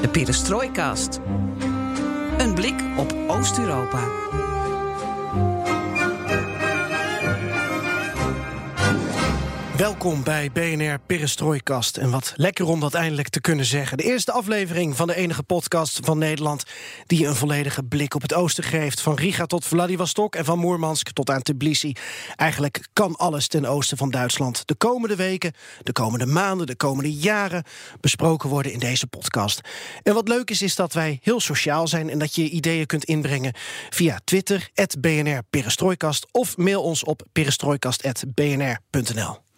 De Perestrooikast. Een blik op Oost-Europa. Welkom bij BNR Perestrooikast. En wat lekker om dat eindelijk te kunnen zeggen. De eerste aflevering van de enige podcast van Nederland... die een volledige blik op het oosten geeft. Van Riga tot Vladivostok en van Moermansk tot aan Tbilisi. Eigenlijk kan alles ten oosten van Duitsland. De komende weken, de komende maanden, de komende jaren... besproken worden in deze podcast. En wat leuk is, is dat wij heel sociaal zijn... en dat je ideeën kunt inbrengen via Twitter... BNR Perestrooikast of mail ons op perestrooikast.bnr.nl.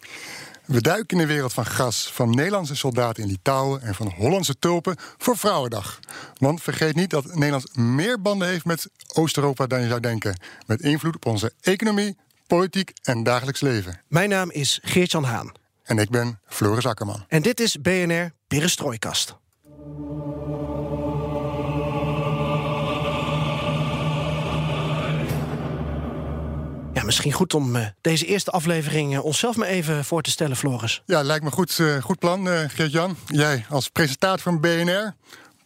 We duiken in de wereld van gas, van Nederlandse soldaten in Litouwen en van Hollandse tulpen voor Vrouwendag. Want vergeet niet dat Nederland meer banden heeft met Oost-Europa dan je zou denken. Met invloed op onze economie, politiek en dagelijks leven. Mijn naam is Geert-Jan Haan. En ik ben Floris Akkerman. En dit is BNR Perestrooikast. Ja, misschien goed om uh, deze eerste aflevering uh, onszelf maar even voor te stellen, Floris. Ja, lijkt me goed, uh, goed plan, Geert-Jan. Jij als presentator van BNR,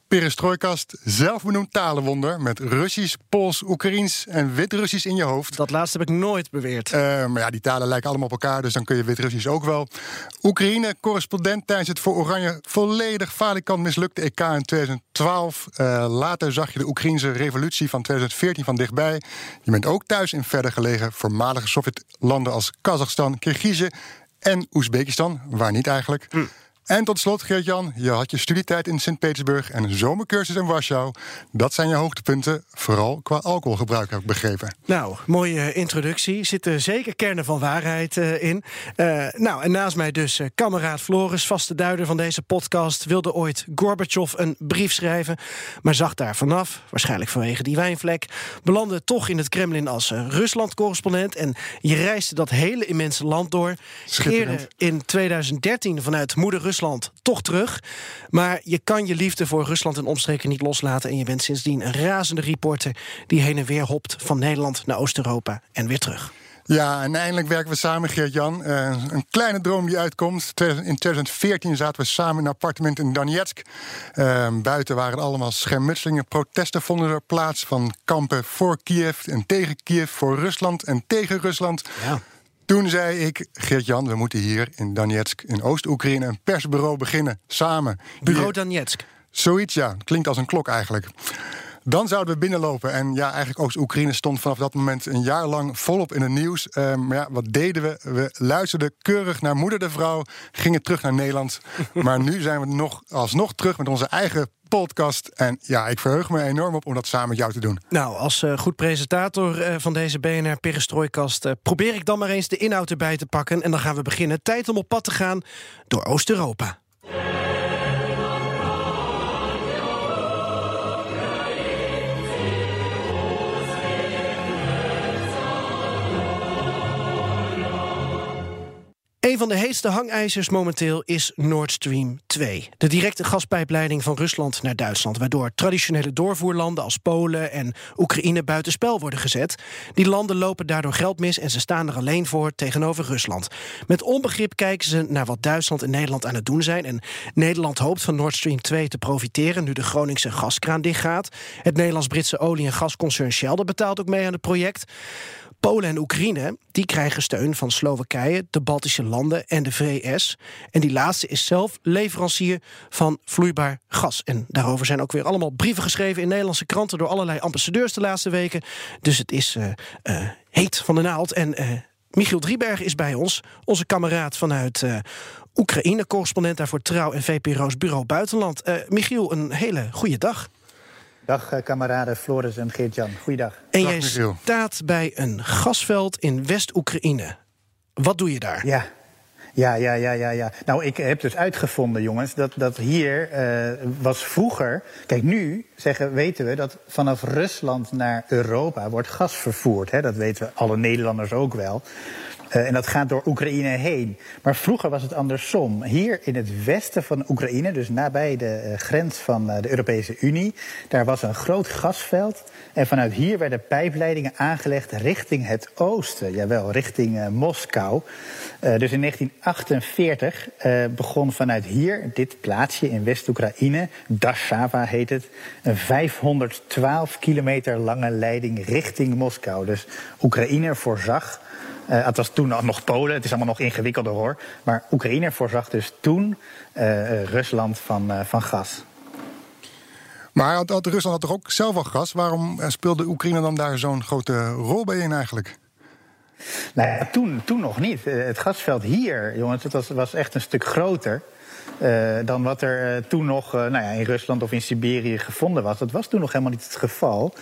Perestrooikast, zelfbenoemd talenwonder... met Russisch, Pools, Oekraïens en Wit-Russisch in je hoofd. Dat laatste heb ik nooit beweerd. Uh, maar ja, die talen lijken allemaal op elkaar, dus dan kun je Wit-Russisch ook wel. Oekraïne, correspondent tijdens het voor Oranje volledig falikant mislukte EK in 2012. Uh, later zag je de Oekraïnse revolutie van 2014 van dichtbij. Je bent ook thuis in verder gelegen voormalige Sovjetlanden als Kazachstan, Kirgizië en Oezbekistan. Waar niet eigenlijk. Hm. En tot slot, Geert-Jan, je had je studietijd in Sint-Petersburg en een zomercursus in Warschau. Dat zijn je hoogtepunten, vooral qua alcoholgebruik, heb ik begrepen. Nou, mooie introductie. Zitten zeker kernen van waarheid uh, in. Uh, nou, en naast mij dus uh, kameraad Floris, vaste duider van deze podcast, wilde ooit Gorbachev een brief schrijven, maar zag daar vanaf, waarschijnlijk vanwege die wijnvlek, belandde toch in het Kremlin als Rusland-correspondent en je reisde dat hele immense land door. Keerde in 2013 vanuit moeder Rusland Rusland toch terug. Maar je kan je liefde voor Rusland en omstreken niet loslaten. En je bent sindsdien een razende reporter die heen en weer hopt van Nederland naar Oost-Europa en weer terug. Ja, en eindelijk werken we samen, Geert-Jan. Uh, een kleine droom die uitkomt. In 2014 zaten we samen in een appartement in Donetsk. Uh, buiten waren allemaal schermutselingen. Protesten vonden er plaats van kampen voor Kiev en tegen Kiev, voor Rusland en tegen Rusland. Ja. Toen zei ik, Geert-Jan, we moeten hier in Donetsk, in Oost-Oekraïne, een persbureau beginnen, samen. Bureau Donetsk? Zoiets, ja. Klinkt als een klok eigenlijk. Dan zouden we binnenlopen. En ja, eigenlijk Oost-Oekraïne stond vanaf dat moment een jaar lang volop in het nieuws. Uh, maar ja, wat deden we? We luisterden keurig naar moeder de vrouw, gingen terug naar Nederland. maar nu zijn we nog alsnog terug met onze eigen podcast. En ja, ik verheug me enorm op om dat samen met jou te doen. Nou, als uh, goed presentator uh, van deze BNR Perestrooikast... Uh, probeer ik dan maar eens de inhoud erbij te pakken. En dan gaan we beginnen. Tijd om op pad te gaan door Oost-Europa. Een van de heetste hangijzers momenteel is Nord Stream 2. De directe gaspijpleiding van Rusland naar Duitsland... waardoor traditionele doorvoerlanden als Polen en Oekraïne buitenspel worden gezet. Die landen lopen daardoor geld mis en ze staan er alleen voor tegenover Rusland. Met onbegrip kijken ze naar wat Duitsland en Nederland aan het doen zijn. En Nederland hoopt van Nord Stream 2 te profiteren... nu de Groningse gaskraan dichtgaat. Het Nederlands-Britse olie- en gasconcern Shell betaalt ook mee aan het project. Polen en Oekraïne die krijgen steun van Slowakije, de Baltische landen en de VS. En die laatste is zelf leverancier van vloeibaar gas. En daarover zijn ook weer allemaal brieven geschreven in Nederlandse kranten door allerlei ambassadeurs de laatste weken. Dus het is uh, uh, heet van de naald. En uh, Michiel Drieberg is bij ons, onze kameraad vanuit Oekraïne, correspondent daar voor Trouw en VPRO's Bureau Buitenland. Michiel, een hele goede dag. Dag eh, kameraden Floris en Geert-Jan. Goeiedag. En jij staat bij een gasveld in West-Oekraïne. Wat doe je daar? Ja. Ja, ja, ja, ja, ja. Nou, ik heb dus uitgevonden, jongens, dat, dat hier uh, was vroeger. Kijk, nu zeggen, weten we dat vanaf Rusland naar Europa wordt gas vervoerd. Hè? Dat weten we alle Nederlanders ook wel. Uh, en dat gaat door Oekraïne heen. Maar vroeger was het andersom. Hier in het westen van Oekraïne, dus nabij de uh, grens van uh, de Europese Unie, daar was een groot gasveld. En vanuit hier werden pijpleidingen aangelegd richting het oosten. Jawel, richting Moskou. dus in 1948 begon vanuit hier, dit plaatsje in West-Oekraïne, Dashava heet het, een 512 kilometer lange leiding richting Moskou. Dus Oekraïne voorzag uh, het was toen nog Polen, het is allemaal nog ingewikkelder hoor. Maar Oekraïne voorzag dus toen uh, Rusland van, uh, van gas. Maar had, had Rusland had toch ook zelf al gas? Waarom speelde Oekraïne dan daar zo'n grote rol bij in eigenlijk? Nou ja, toen, toen nog niet. Het gasveld hier, jongens, het was, was echt een stuk groter. Uh, dan wat er uh, toen nog uh, nou ja, in Rusland of in Siberië gevonden was. Dat was toen nog helemaal niet het geval.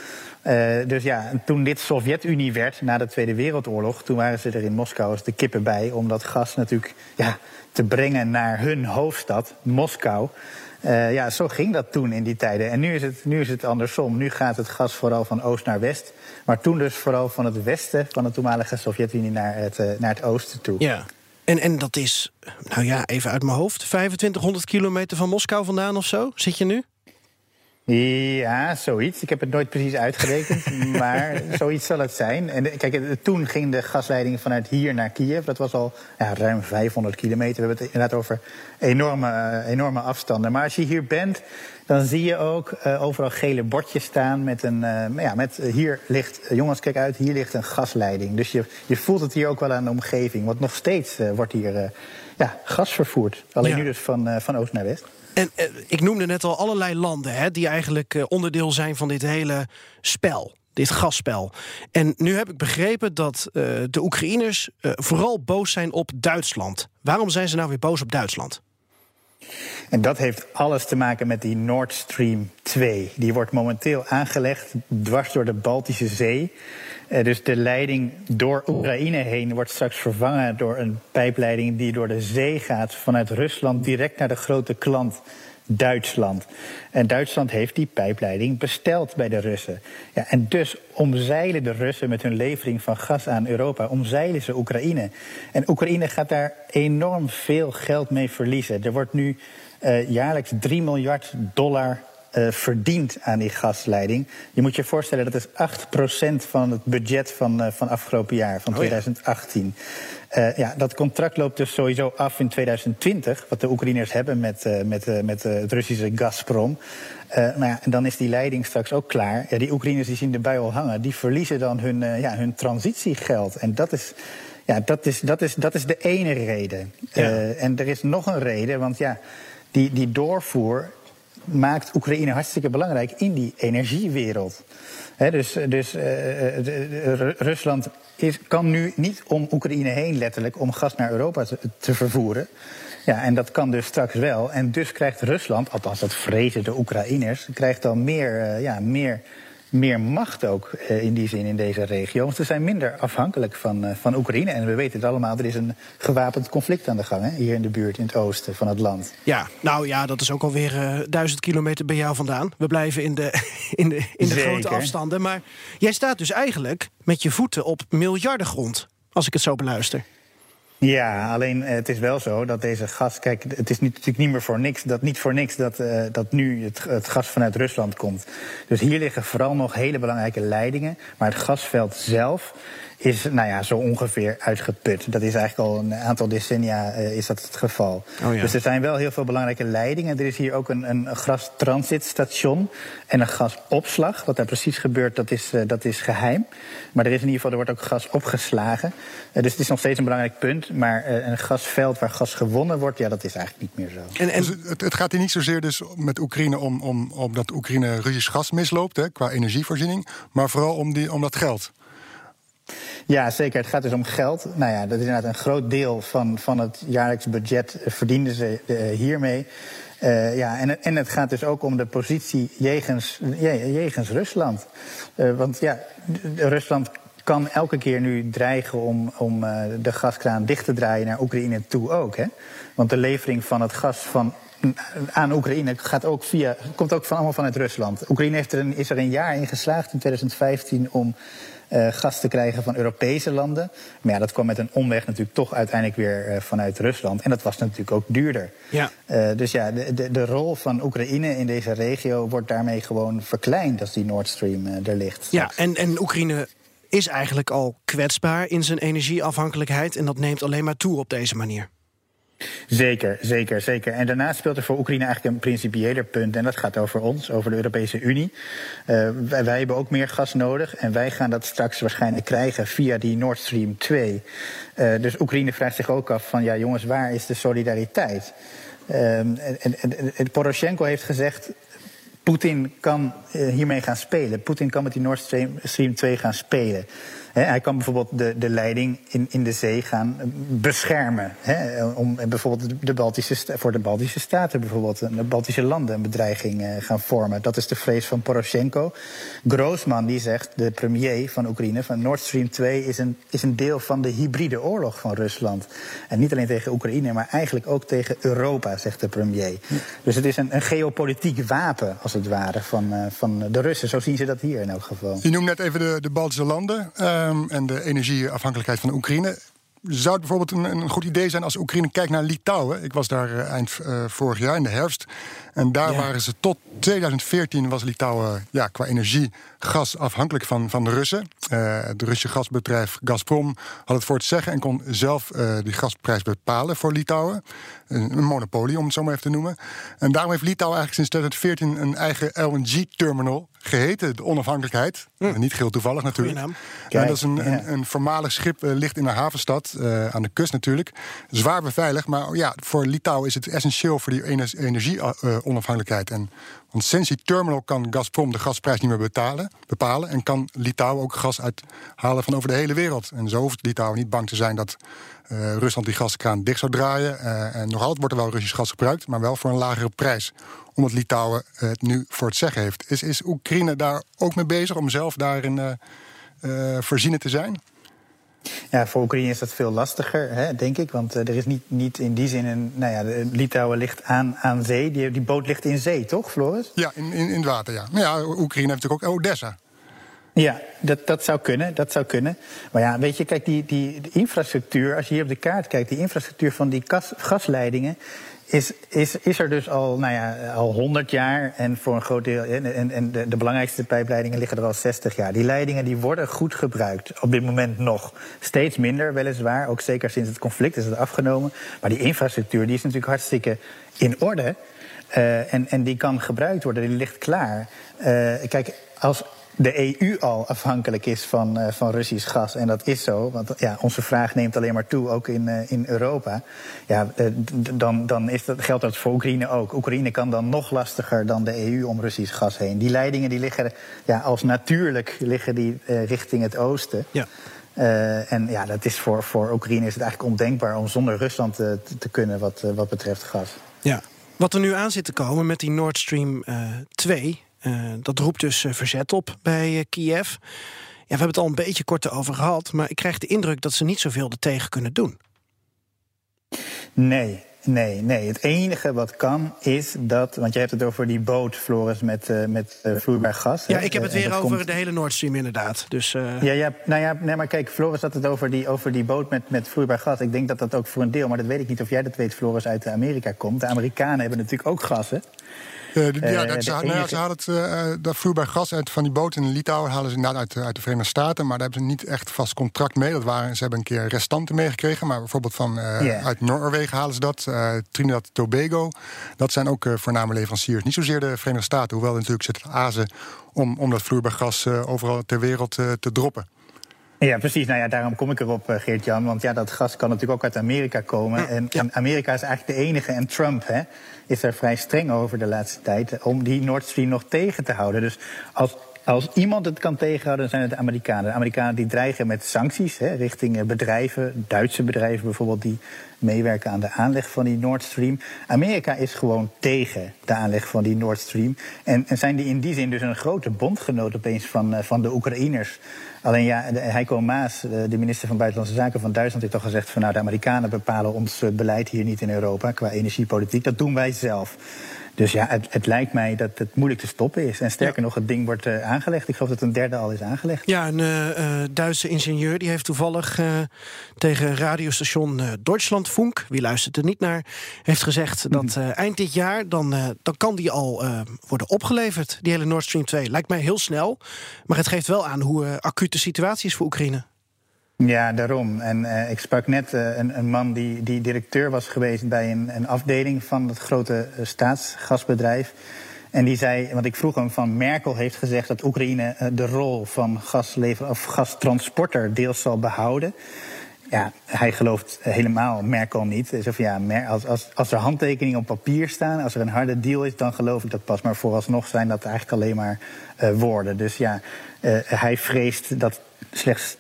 dus ja, toen dit Sovjet-Unie werd na de Tweede Wereldoorlog, toen waren ze er in Moskou als de kippen bij om dat gas natuurlijk ja, te brengen naar hun hoofdstad, Moskou. ja, zo ging dat toen in die tijden. En nu is, het, nu is het andersom. Nu gaat het gas vooral van oost naar west. Maar toen dus vooral van het westen van de toenmalige Sovjet-Unie naar het, naar het oosten toe. Ja. En, en dat is, nou ja, even uit mijn hoofd, 2500 kilometer van Moskou vandaan of zo? Zit je nu? Ja, zoiets. Ik heb het nooit precies uitgerekend, maar zoiets zal het zijn. En kijk, toen ging de gasleiding vanuit hier naar Kiev. Dat was al ja, ruim 500 kilometer. We hebben het inderdaad over enorme, enorme afstanden. Maar als je hier bent, dan zie je ook uh, overal gele bordjes staan met een. Uh, ja, met, uh, hier ligt, jongens, kijk uit, hier ligt een gasleiding. Dus je, je voelt het hier ook wel aan de omgeving. Want nog steeds wordt hier ja, gas vervoerd. Alleen ja. nu dus van, van oost naar west. En uh, ik noemde net al allerlei landen hè, die eigenlijk uh, onderdeel zijn van dit hele spel. Dit gasspel. En nu heb ik begrepen dat uh, de Oekraïners vooral boos zijn op Duitsland. Waarom zijn ze nou weer boos op Duitsland? En dat heeft alles te maken met die Nord Stream 2. Die wordt momenteel aangelegd dwars door de Baltische Zee. Uh, dus de leiding door Oekraïne heen wordt straks vervangen door een pijpleiding die door de zee gaat vanuit Rusland direct naar de grote klant Duitsland. En Duitsland heeft die pijpleiding besteld bij de Russen. Ja, en dus omzeilen de Russen met hun levering van gas aan Europa, omzeilen ze Oekraïne. En Oekraïne gaat daar enorm veel geld mee verliezen. Er wordt nu uh, jaarlijks 3 miljard dollar uh, verdient aan die gasleiding. Je moet je voorstellen, dat is 8% van het budget van, uh, van afgelopen jaar, van 2018. Oh ja. Uh, ja, dat contract loopt dus sowieso af in 2020, wat de Oekraïners hebben met, met, met het Russische Gazprom. nou ja, en dan is die leiding straks ook klaar. Ja, die Oekraïners die zien de bui al hangen, die verliezen dan hun, ja, hun transitiegeld. En dat is. Ja, dat is, dat, is, dat is de ene reden. Ja. en er is nog een reden, want ja, die, die doorvoer maakt Oekraïne hartstikke belangrijk in die energiewereld. Dus dus uh, de, Rusland is, kan nu niet om Oekraïne heen letterlijk om gas naar Europa te, te, vervoeren. Ja, en dat kan dus straks wel. En dus krijgt Rusland, althans dat vrezen de Oekraïners, krijgt dan meer, uh, ja, meer meer macht ook uh, in die zin in deze regio. Want ze zijn minder afhankelijk van, uh, van Oekraïne. En we weten het allemaal, er is een gewapend conflict aan de gang... Hè, hier in de buurt, in het oosten van het land. Ja, nou ja, dat is ook alweer uh, duizend kilometer bij jou vandaan. We blijven in de, in de, in de grote afstanden. Maar jij staat dus eigenlijk met je voeten op miljardengrond... als ik het zo beluister. Ja, alleen het is wel zo dat deze gas. Kijk, het is natuurlijk niet meer voor niks. Dat niet voor niks dat, uh, dat nu het, gas vanuit Rusland komt. Dus hier liggen vooral nog hele belangrijke leidingen. Maar het gasveld zelf is nou ja, zo ongeveer uitgeput. Dat is eigenlijk al een aantal decennia uh, is dat het geval. Oh ja. Dus er zijn wel heel veel belangrijke leidingen. Er is hier ook een, een gastransitstation en een gasopslag. Wat daar precies gebeurt, dat is, uh, dat is geheim. Maar er is in ieder geval, er wordt ook gas opgeslagen. Uh, dus het is nog steeds een belangrijk punt. Maar een gasveld waar gas gewonnen wordt, ja, dat is eigenlijk niet meer zo. En, en... Dus het, het, gaat hier niet zozeer dus met Oekraïne om, om, om dat Oekraïne Russisch gas misloopt, hè, qua energievoorziening. Maar vooral om, die, om dat geld. Ja, zeker. Het gaat dus om geld. Nou ja, dat is inderdaad een groot deel van, van het jaarlijks budget verdienden ze uh, hiermee. Uh, ja, en, en het gaat dus ook om de positie jegens, jegens Rusland. Uh, want ja, Rusland kan elke keer nu dreigen om, om de gaskraan dicht te draaien naar Oekraïne toe ook. Hè? Want de levering van het gas van aan Oekraïne gaat ook via, komt ook van, allemaal vanuit Rusland. Oekraïne heeft er is er een jaar in geslaagd in 2015 om uh, gas te krijgen van Europese landen. Maar ja, dat kwam met een omweg natuurlijk toch uiteindelijk weer uh, vanuit Rusland. En dat was natuurlijk ook duurder. Ja. Uh, dus ja, de, de, de, rol van Oekraïne in deze regio wordt daarmee gewoon verkleind als die Nord Stream er ligt. Ja, en, en Oekraïne is eigenlijk al kwetsbaar in zijn energieafhankelijkheid. En dat neemt alleen maar toe op deze manier. Zeker, zeker, zeker. En daarnaast speelt er voor Oekraïne eigenlijk een principiëler punt. En dat gaat over ons, over de Europese Unie. Uh, wij, hebben ook meer gas nodig. En wij gaan dat straks waarschijnlijk krijgen via die Nord Stream 2. Uh, dus Oekraïne vraagt zich ook af van, ja jongens, waar is de solidariteit? Uh, en, en, en Poroshenko heeft gezegd, Poetin kan uh, hiermee gaan spelen. Poetin kan met die Nord Stream 2 gaan spelen hij kan bijvoorbeeld de, de leiding in, in de zee gaan beschermen. om bijvoorbeeld de Baltische, voor de Baltische Staten, bijvoorbeeld, de Baltische landen een bedreiging eh, gaan vormen. Dat is de vrees van Poroshenko. Groosman die zegt, de premier van Oekraïne, van Nord Stream 2 is een, is een deel van de hybride oorlog van Rusland. En niet alleen tegen Oekraïne, maar eigenlijk ook tegen Europa, zegt de premier. Dus het is een, een geopolitiek wapen, als het ware, van, van de Russen. Zo zien ze dat hier in elk geval. Je noemt net even de, de Baltische landen. Uh, en de energieafhankelijkheid van de Oekraïne. Zou het bijvoorbeeld een, een, goed idee zijn als Oekraïne kijkt naar Litouwen? Ik was daar uh, eind uh, vorig jaar in de herfst. En daar ja. waren ze tot 2014 was Litouwen ja, qua energie, gas afhankelijk van, van de Russen. Uh, het Russische gasbedrijf Gazprom had het voor het zeggen en kon zelf die gasprijs bepalen voor Litouwen. Een, een, monopolie, om het zo maar even te noemen. En daarom heeft Litouwen eigenlijk sinds 2014 een eigen LNG-terminal geheten de onafhankelijkheid. Hm. Niet geheel toevallig natuurlijk. En dat is een, een, een voormalig schip, uh, ligt in een havenstad, aan de kust natuurlijk. Zwaar beveiligd, maar ja, voor Litouwen is het essentieel voor die energie-onafhankelijkheid. Uh, en want sinds die terminal kan Gazprom de gasprijs niet meer betalen, bepalen. En kan Litouwen ook gas uithalen van over de hele wereld. En zo hoeft Litouwen niet bang te zijn dat uh, Rusland die gaskraan dicht zou draaien. Uh, en nog altijd wordt er wel Russisch gas gebruikt, maar wel voor een lagere prijs. Omdat Litouwen het nu voor het zeggen heeft. Is, is Oekraïne daar ook mee bezig om zelf daarin uh, voorzienen te zijn? Ja, voor Oekraïne is dat veel lastiger, hè, denk ik. Want uh, er is niet, niet in die zin een. Nou ja, Litouwen ligt aan, aan zee. Die, die boot ligt in zee, toch, Floris? Ja, in, in, in het water, ja. Maar ja, Oekraïne heeft natuurlijk ook Odessa. Ja, dat, dat zou kunnen, dat zou kunnen. Maar ja, weet je, kijk, die, die, infrastructuur, als je hier op de kaart kijkt, die infrastructuur van die gas, gasleidingen, is, is, is er dus al, nou ja, al 100 jaar en voor een groot deel. En, en de, de, belangrijkste pijpleidingen liggen er al 60 jaar. Die leidingen die worden goed gebruikt. Op dit moment nog. Steeds minder, weliswaar. Ook zeker sinds het conflict is het afgenomen. Maar die infrastructuur die is natuurlijk hartstikke in orde. Uh, en, en die kan gebruikt worden, die ligt klaar. Uh, kijk, als de EU al afhankelijk is van, uh, van Russisch gas. En dat is zo, want ja, onze vraag neemt alleen maar toe, ook in, uh, in Europa. Ja, uh, dan, dan is dat, geldt dat voor Oekraïne ook. Oekraïne kan dan nog lastiger dan de EU om Russisch gas heen. Die leidingen die liggen ja, als natuurlijk liggen die, richting het oosten. Ja. en ja, dat is voor, voor Oekraïne is het eigenlijk ondenkbaar om zonder Rusland te, te kunnen wat, wat betreft gas. Ja. Wat er nu aan zit te komen met die Nord Stream 2, uh, dat roept dus uh, verzet op bij uh, Kiev. Ja, we hebben het al een beetje kort over gehad, maar ik krijg de indruk dat ze niet zoveel er tegen kunnen doen. Nee, Nee, nee. Het enige wat kan is dat. Want je hebt het over die boot, Floris, met, uh, met uh, vloeibaar gas. Ja, ik heb het weer over komt... de hele Nord Stream, inderdaad. Dus, uh... ja, ja, nou ja, nee, maar kijk, Floris had het over die, over die boot met, met vloeibaar gas. Ik denk dat dat ook voor een deel, maar dat weet ik niet of jij dat weet, Floris, uit Amerika komt. De Amerikanen hebben natuurlijk ook gas, hè? Uh, ja, dat, ze, nou ja, ze halen het, uh, dat vloeibaar gas uit van die boot in Litouwen halen ze inderdaad uit, uit de Verenigde Staten. Maar daar hebben ze niet echt vast contract mee. Dat waren, ze hebben een keer restanten meegekregen. Maar bijvoorbeeld van, uh, yeah. uit Noorwegen halen ze dat. Trinidad Tobago. Dat zijn ook voorname leveranciers. Niet zozeer de Verenigde Staten. Hoewel natuurlijk zit het azen om, om dat vloeibaar gas overal ter wereld te droppen. Ja, precies. Nou ja, daarom kom ik erop, eh, Geert-Jan. Want ja, dat gas kan natuurlijk ook uit Amerika komen. En, en, Amerika is eigenlijk de enige. En Trump hè, is er vrij streng over de laatste tijd. om die Nord Stream nog tegen te houden. Dus als als iemand het kan tegenhouden, zijn het de Amerikanen. De Amerikanen die dreigen met sancties hè, richting bedrijven, Duitse bedrijven bijvoorbeeld, die meewerken aan de aanleg van die Nord Stream. Amerika is gewoon tegen de aanleg van die Nord Stream. En, zijn die in die zin dus een grote bondgenoot opeens van, uh, van de Oekraïners. Alleen ja, Heiko Maas, de minister van Buitenlandse Zaken van Duitsland, heeft al gezegd van nou, de Amerikanen bepalen ons beleid hier niet in Europa qua energiepolitiek. Dat doen wij zelf. Dus ja, het, het, lijkt mij dat het moeilijk te stoppen is. En sterker nog, het ding wordt uh, aangelegd. Ik geloof dat een derde al is aangelegd. Ja, een uh, Duitse ingenieur die heeft toevallig uh, tegen radiostation Deutschlandfunk, wie luistert er niet naar, heeft gezegd Mhm. dat eind dit jaar dan, dan kan die al worden opgeleverd, die hele Nord Stream 2. Lijkt mij heel snel, maar het geeft wel aan hoe acuut de situatie is voor Oekraïne. Ja, daarom. En uh, ik sprak net uh, een, een, man die, die directeur was geweest bij een, een afdeling van het grote uh, staatsgasbedrijf. En die zei, want ik vroeg hem van Merkel heeft gezegd dat Oekraïne de rol van gaslever of gastransporter deels zal behouden. Ja, hij gelooft helemaal Merkel niet. Zei van, ja, als, als, als er handtekeningen op papier staan, als er een harde deal is, dan geloof ik dat pas. Maar vooralsnog zijn dat eigenlijk alleen maar woorden. Dus ja, hij vreest dat slechts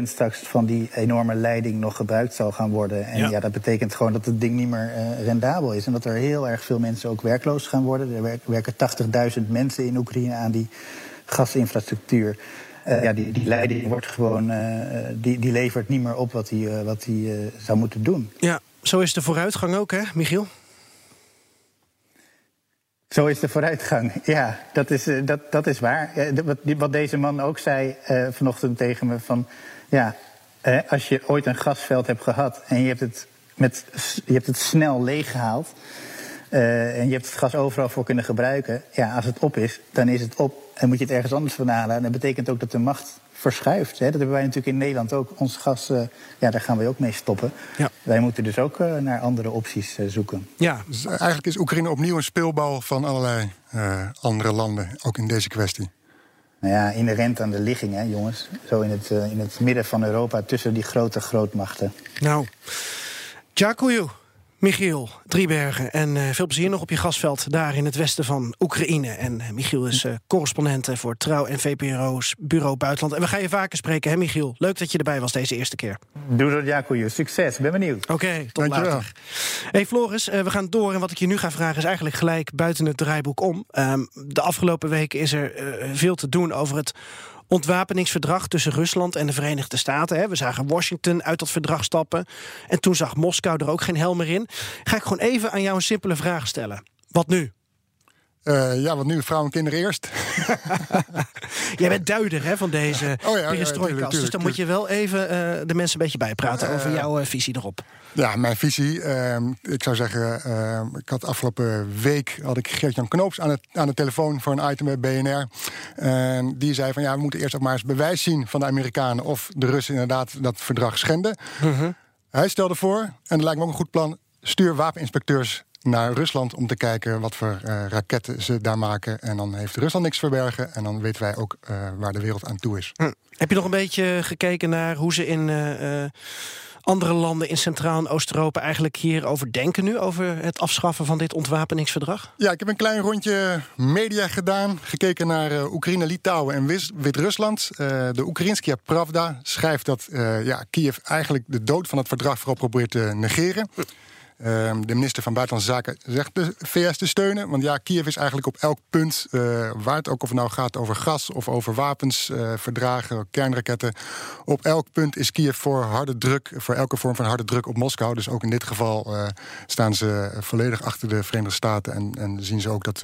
10% straks van die enorme leiding nog gebruikt zal gaan worden. En ja, ja dat betekent gewoon dat het ding niet meer uh, rendabel is. En dat er heel erg veel mensen ook werkloos gaan worden. Er werken 80.000 mensen in Oekraïne aan die gasinfrastructuur. Uh, ja, die, die leiding wordt gewoon, uh, die, die levert niet meer op wat hij wat die, zou moeten doen. Ja, zo is de vooruitgang ook, hè, Michiel? Zo is de vooruitgang, ja, dat is, uh, dat, dat is waar. Uh, wat, deze man ook zei uh, vanochtend tegen me: van ja, als je ooit een gasveld hebt gehad en je hebt het, met, je hebt het snel leeggehaald. en je hebt het gas overal voor kunnen gebruiken. Ja, als het op is, dan is het op. En moet je het ergens anders van halen. En dat betekent ook dat de macht verschuift. Hè. Dat hebben wij natuurlijk in Nederland ook. Ons gas, uh, ja, daar gaan we ook mee stoppen. Ja. Wij moeten dus ook uh, naar andere opties uh, zoeken. Ja. Dus eigenlijk is Oekraïne opnieuw een speelbal van allerlei andere landen, ook in deze kwestie. Nou ja, inherent aan de ligging, hè, jongens. Zo in het, in het midden van Europa, tussen die grote grootmachten. Nou, Djakoju. Michiel Driebergen. En uh, veel plezier nog op je gasveld daar in het westen van Oekraïne. En uh, Michiel is uh, correspondent voor Trouw en VPRO's Bureau Buitenland. En we gaan je vaker spreken, hè Michiel? Leuk dat je erbij was deze eerste keer. Doe dat, Jacoje. Succes, ben benieuwd. Oké, okay, tot Dankjewel. later. Hey Floris, we gaan door. En wat ik je nu ga vragen is eigenlijk gelijk buiten het draaiboek om. Um, de afgelopen weken is er veel te doen over het ontwapeningsverdrag tussen Rusland en de Verenigde Staten. We zagen Washington uit dat verdrag stappen. En toen zag Moskou er ook geen hel meer in. Ga ik gewoon even aan jou een simpele vraag stellen. Wat nu? Uh, ja, wat nu? Vrouwen en kinderen eerst. Jij bent duider hè, van deze oh ja, dus dan moet je wel even uh, de mensen een beetje bijpraten uh, over jouw visie erop. Ja, mijn visie. Ehm, ik zou zeggen, ehm, ik had afgelopen week had ik Geert-Jan Knoops aan, het, aan de telefoon voor een item bij BNR. En die zei van ja, we moeten eerst ook maar eens bewijs zien van de Amerikanen of de Russen inderdaad dat verdrag schenden. -huh. Hij stelde voor, en dat lijkt me ook een goed plan, stuur wapeninspecteurs naar Rusland om te kijken wat voor uh, raketten ze daar maken. En dan heeft Rusland niks te verbergen. En dan weten wij ook uh, waar de wereld aan toe is. Hm. Heb je nog een beetje gekeken naar hoe ze in uh, andere landen in Centraal- en Oost-Europa eigenlijk hierover denken nu? Over het afschaffen van dit ontwapeningsverdrag? Ja, ik heb een klein rondje media gedaan. Gekeken naar Oekraïne, Litouwen en Wit-Rusland. de Oekraïnskija Pravda schrijft dat ja, Kiev eigenlijk de dood van het verdrag vooral probeert te negeren. Um, de minister van Buitenlandse Zaken zegt de VS te steunen. Want ja, Kiev is eigenlijk op elk punt, uh, waar het ook of het nou gaat over gas of over wapens, uh, verdragen, kernraketten. Op elk punt is Kiev voor harde druk, voor elke vorm van harde druk op Moskou. Dus ook in dit geval uh, staan ze volledig achter de Verenigde Staten en, en zien ze ook dat.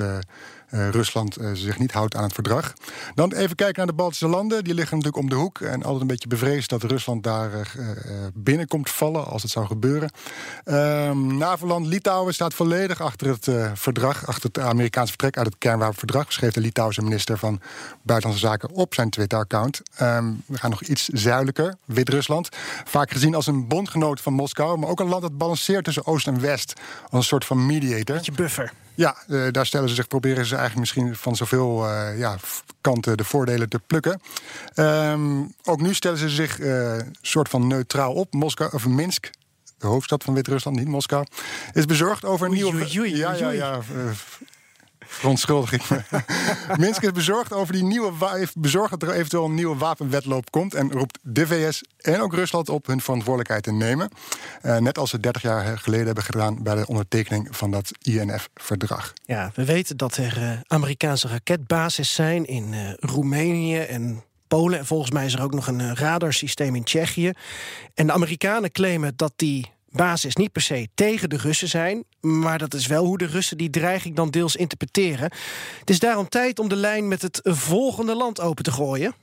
Uh, Rusland zich niet houdt aan het verdrag. Dan even kijken naar de Baltische landen. Die liggen natuurlijk om de hoek. En altijd een beetje bevreesd dat Rusland daar uh, binnenkomt vallen als het zou gebeuren. Um, NAVO-land Litouwen staat volledig achter het uh, verdrag, achter het Amerikaanse vertrek uit het kernwapenverdrag. Schreef de Litouwse minister van Buitenlandse Zaken op zijn Twitter-account. Um, we gaan nog iets zuidelijker, Wit-Rusland. Vaak gezien als een bondgenoot van Moskou, maar ook een land dat balanceert tussen Oost en West. Als een soort van mediator. Beetje buffer. Ja, uh, daar stellen ze zich, proberen ze eigenlijk misschien van zoveel uh, ja, kanten de voordelen te plukken. Um, ook nu stellen ze zich een uh, soort van neutraal op. Moskou, of Minsk, de hoofdstad van Wit-Rusland, niet Moskou, is bezorgd over een nieuwe. Ja, ja, ja. Verontschuldig ik me. Minsk is bezorgd over die nieuwe bezorgd dat er eventueel een nieuwe wapenwetloop komt. En roept de VS en ook Rusland op hun verantwoordelijkheid te nemen. Eh, net als ze 30 jaar geleden hebben gedaan bij de ondertekening van dat INF-verdrag. Ja, we weten dat er eh, Amerikaanse raketbases zijn in eh, Roemenië en Polen. En volgens mij is er ook nog een radarsysteem in Tsjechië. En de Amerikanen claimen dat die bases niet per se tegen de Russen zijn. Maar dat is wel hoe de Russen die dreiging dan deels interpreteren. Het is daarom tijd om de lijn met het volgende land open te gooien.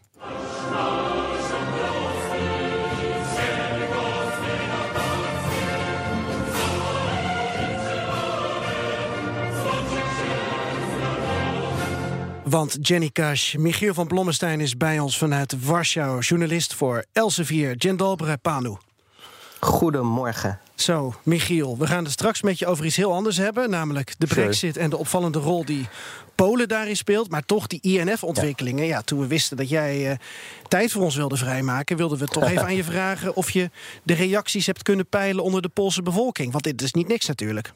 Want Jenny Kash, Michiel van Blommestein is bij ons vanuit Warschau, journalist voor Elsevier, Jendalbre Panu. Goedemorgen. Zo, Michiel, we gaan het straks met je over iets heel anders hebben. Namelijk de brexit en de opvallende rol die Polen daarin speelt. Maar toch die INF-ontwikkelingen. Ja. toen we wisten dat jij eh, tijd voor ons wilde vrijmaken... wilden we toch even aan je vragen of je de reacties hebt kunnen peilen... onder de Poolse bevolking. Want dit is niet niks natuurlijk.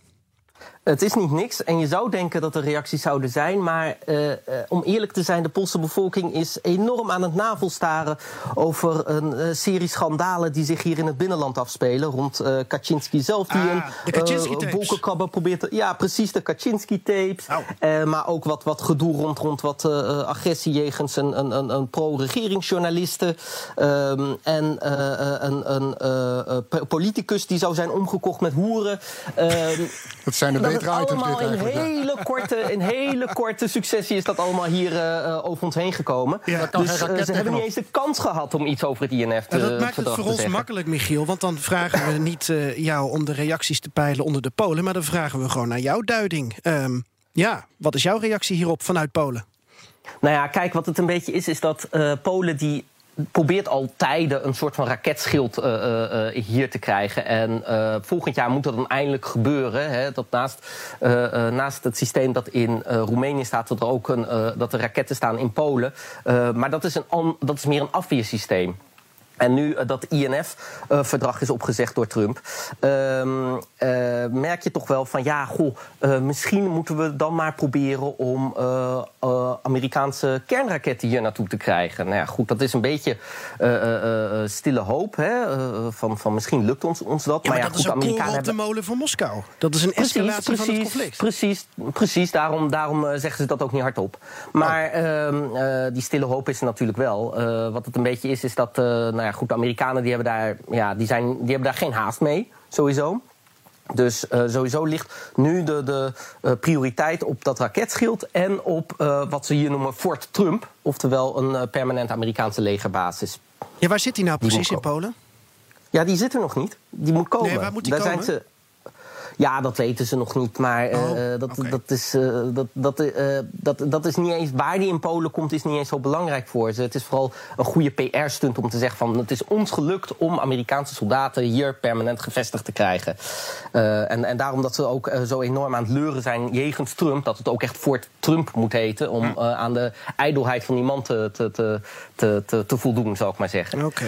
Het is niet niks en je zou denken dat er reacties zouden zijn. Maar eh, eh, om eerlijk te zijn, de Poolse bevolking is enorm aan het navelstaren over een eh, serie schandalen die zich hier in het binnenland afspelen. Rond eh, Kaczynski zelf, die Ah, een wolkenkrabber probeert te. Ja, precies, de Kaczynski-tapes. Eh, maar ook wat, wat gedoe rond, rond wat eh, eh, agressie jegens een, een, een, een pro-regeringsjournaliste. Ehm, en eh, eh, een, een po- politicus die zou zijn omgekocht met hoeren. Ehm, Dat zijn de dat allemaal in hele, korte, in hele korte successie is dat allemaal hier eh, eh, over ons heen gekomen. Ja, daar kan dus eh, ze hebben niet eens de kans gehad om iets over het INF te En dat maakt het voor ons zeggen. makkelijk, Michiel. Want dan vragen we niet eh, jou om de reacties te peilen onder de Polen... maar dan vragen we gewoon naar jouw duiding. Ehm, ja, wat is jouw reactie hierop vanuit Polen? Nou ja, kijk, wat het een beetje is, is dat eh, Polen die probeert al tijden een soort van raketschild eh, eh, eh, hier te krijgen. En volgend jaar moet dat dan eindelijk gebeuren. Hè, dat naast, naast het systeem dat in Roemenië staat, dat er ook een, dat er raketten staan in Polen. Maar dat is, een, dat is meer een afweersysteem. En nu eh, dat INF-verdrag is opgezegd door Trump, ehm, eh, merk je toch wel van ja, goh, eh, misschien moeten we dan maar proberen om eh, eh, Amerikaanse kernraketten hier naartoe te krijgen. Nou ja, goed, dat is een beetje eh, eh, eh, stille hoop. Hè, eh, van, van misschien lukt ons, ons dat. Ja, maar, ja, dat goed, is een Amerikanen op de hebben- molen van Moskou. Dat is een escalatie van het conflict. Precies, precies daarom, daarom eh, zeggen ze dat ook niet hardop. Maar ehm, eh, die stille hoop is er natuurlijk wel. Eh, wat het een beetje is, is dat eh, nou ja, goed, de Amerikanen die hebben, daar, ja, die zijn, die hebben daar geen haast mee, sowieso. Dus eh, sowieso ligt nu de, de eh, prioriteit op dat raketschild en op eh, wat ze hier noemen Fort Trump, oftewel een eh, permanente Amerikaanse legerbasis. Ja, waar zit hij nou Die precies in Polen? Ja, die zit er nog niet. Die moet komen. Nee, waar moet die Daar komen? Zijn ze... Ja, dat weten ze nog niet. Maar eh, Oh, eh, dat, dat, is, eh, dat, dat, eh, dat, dat is niet eens. Waar die in Polen komt, is niet eens zo belangrijk voor ze. Het is vooral een goede PR-stunt om te zeggen: van het is ons gelukt om Amerikaanse soldaten hier permanent gevestigd te krijgen. Eh, en, en daarom dat ze ook eh, zo enorm aan het leuren zijn jegens Trump, dat het ook echt Fort Trump moet heten. Om eh, aan de ijdelheid van die man te, te, te, te, voldoen, zou ik maar zeggen. Oké.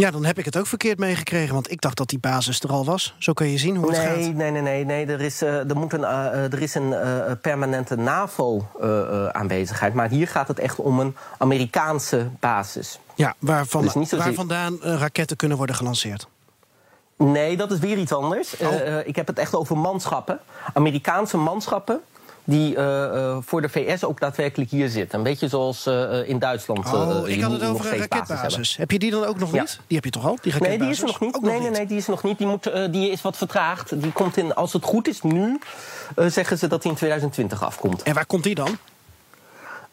Ja, dan heb ik het ook verkeerd meegekregen, want ik dacht dat die basis er al was. Zo kun je zien hoe het Nee, gaat. nee, nee, nee, nee. Er is, eh, er moet een, eh, eh, er is een permanente NAVO-aanwezigheid. maar hier gaat het echt om een Amerikaanse basis. Ja, waarvan, Dus zozeer- waar vandaan raketten kunnen worden gelanceerd. Nee, dat is weer iets anders. Oh. Ik heb het echt over manschappen. Amerikaanse manschappen. Die eh, eh, voor de VS ook daadwerkelijk hier zitten. Een beetje zoals eh, in Duitsland. Oh, ik had het nog over een raketbasis. Heb je die dan ook nog niet? Die heb je toch al? Die raketbasis? Nee, die is er nog niet. Ook nee, nee, nee, die is nog niet. Die, moet, die is wat vertraagd. Die komt in, als het goed is nu, zeggen ze dat die in 2020 afkomt. En waar komt die dan?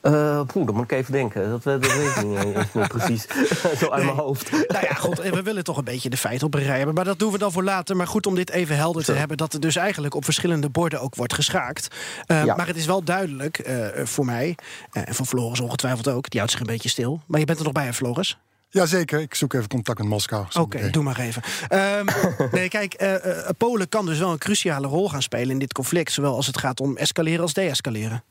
Eh poeh, dat moet ik even denken. Dat, dat weet ik niet meer precies. Zo uit mijn hoofd. Nou ja, goed, we willen toch een beetje de feiten op een rij hebben. Maar dat doen we dan voor later. Maar goed om dit even helder te Zo. hebben... dat er dus eigenlijk op verschillende borden ook wordt geschaakt. Eh, Ja. Maar het is wel duidelijk eh, voor mij... eh, en voor Floris ongetwijfeld ook. Die houdt zich een beetje stil. Maar je bent er nog bij, hè, Floris? Jazeker, ik zoek even contact met Moskou. Oké, doe maar even. Ehm, nee, kijk, eh, eh, Polen kan dus wel een cruciale rol gaan spelen in dit conflict. Zowel als het gaat om escaleren als deescaleren.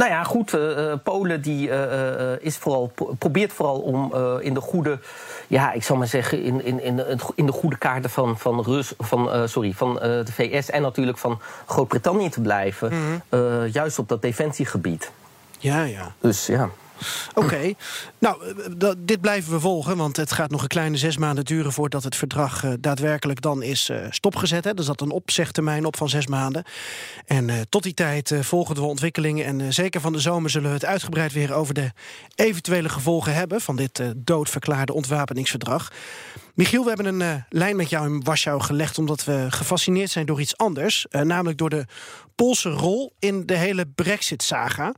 Nou ja, goed. Uh, Polen die, uh, is vooral, probeert vooral om in de goede, ja, ik zal maar zeggen, in, in, in, in de goede kaarten van, van, Rus, van, sorry, van de VS en natuurlijk van Groot-Brittannië te blijven. Mhm. juist op dat defensiegebied. Ja, ja. Dus ja. Oké, nou, eh, dit blijven we volgen, want het gaat nog een kleine zes maanden duren voordat het verdrag uh, daadwerkelijk dan is stopgezet. Hè. Er zat een opzegtermijn op van zes maanden. En tot die tijd volgen we ontwikkelingen en zeker van de zomer zullen we het uitgebreid weer over de eventuele gevolgen hebben van dit doodverklaarde ontwapeningsverdrag. Michiel, we hebben een lijn met jou in Warschau gelegd omdat we gefascineerd zijn door iets anders. Namelijk door de Poolse rol in de hele Brexit-saga.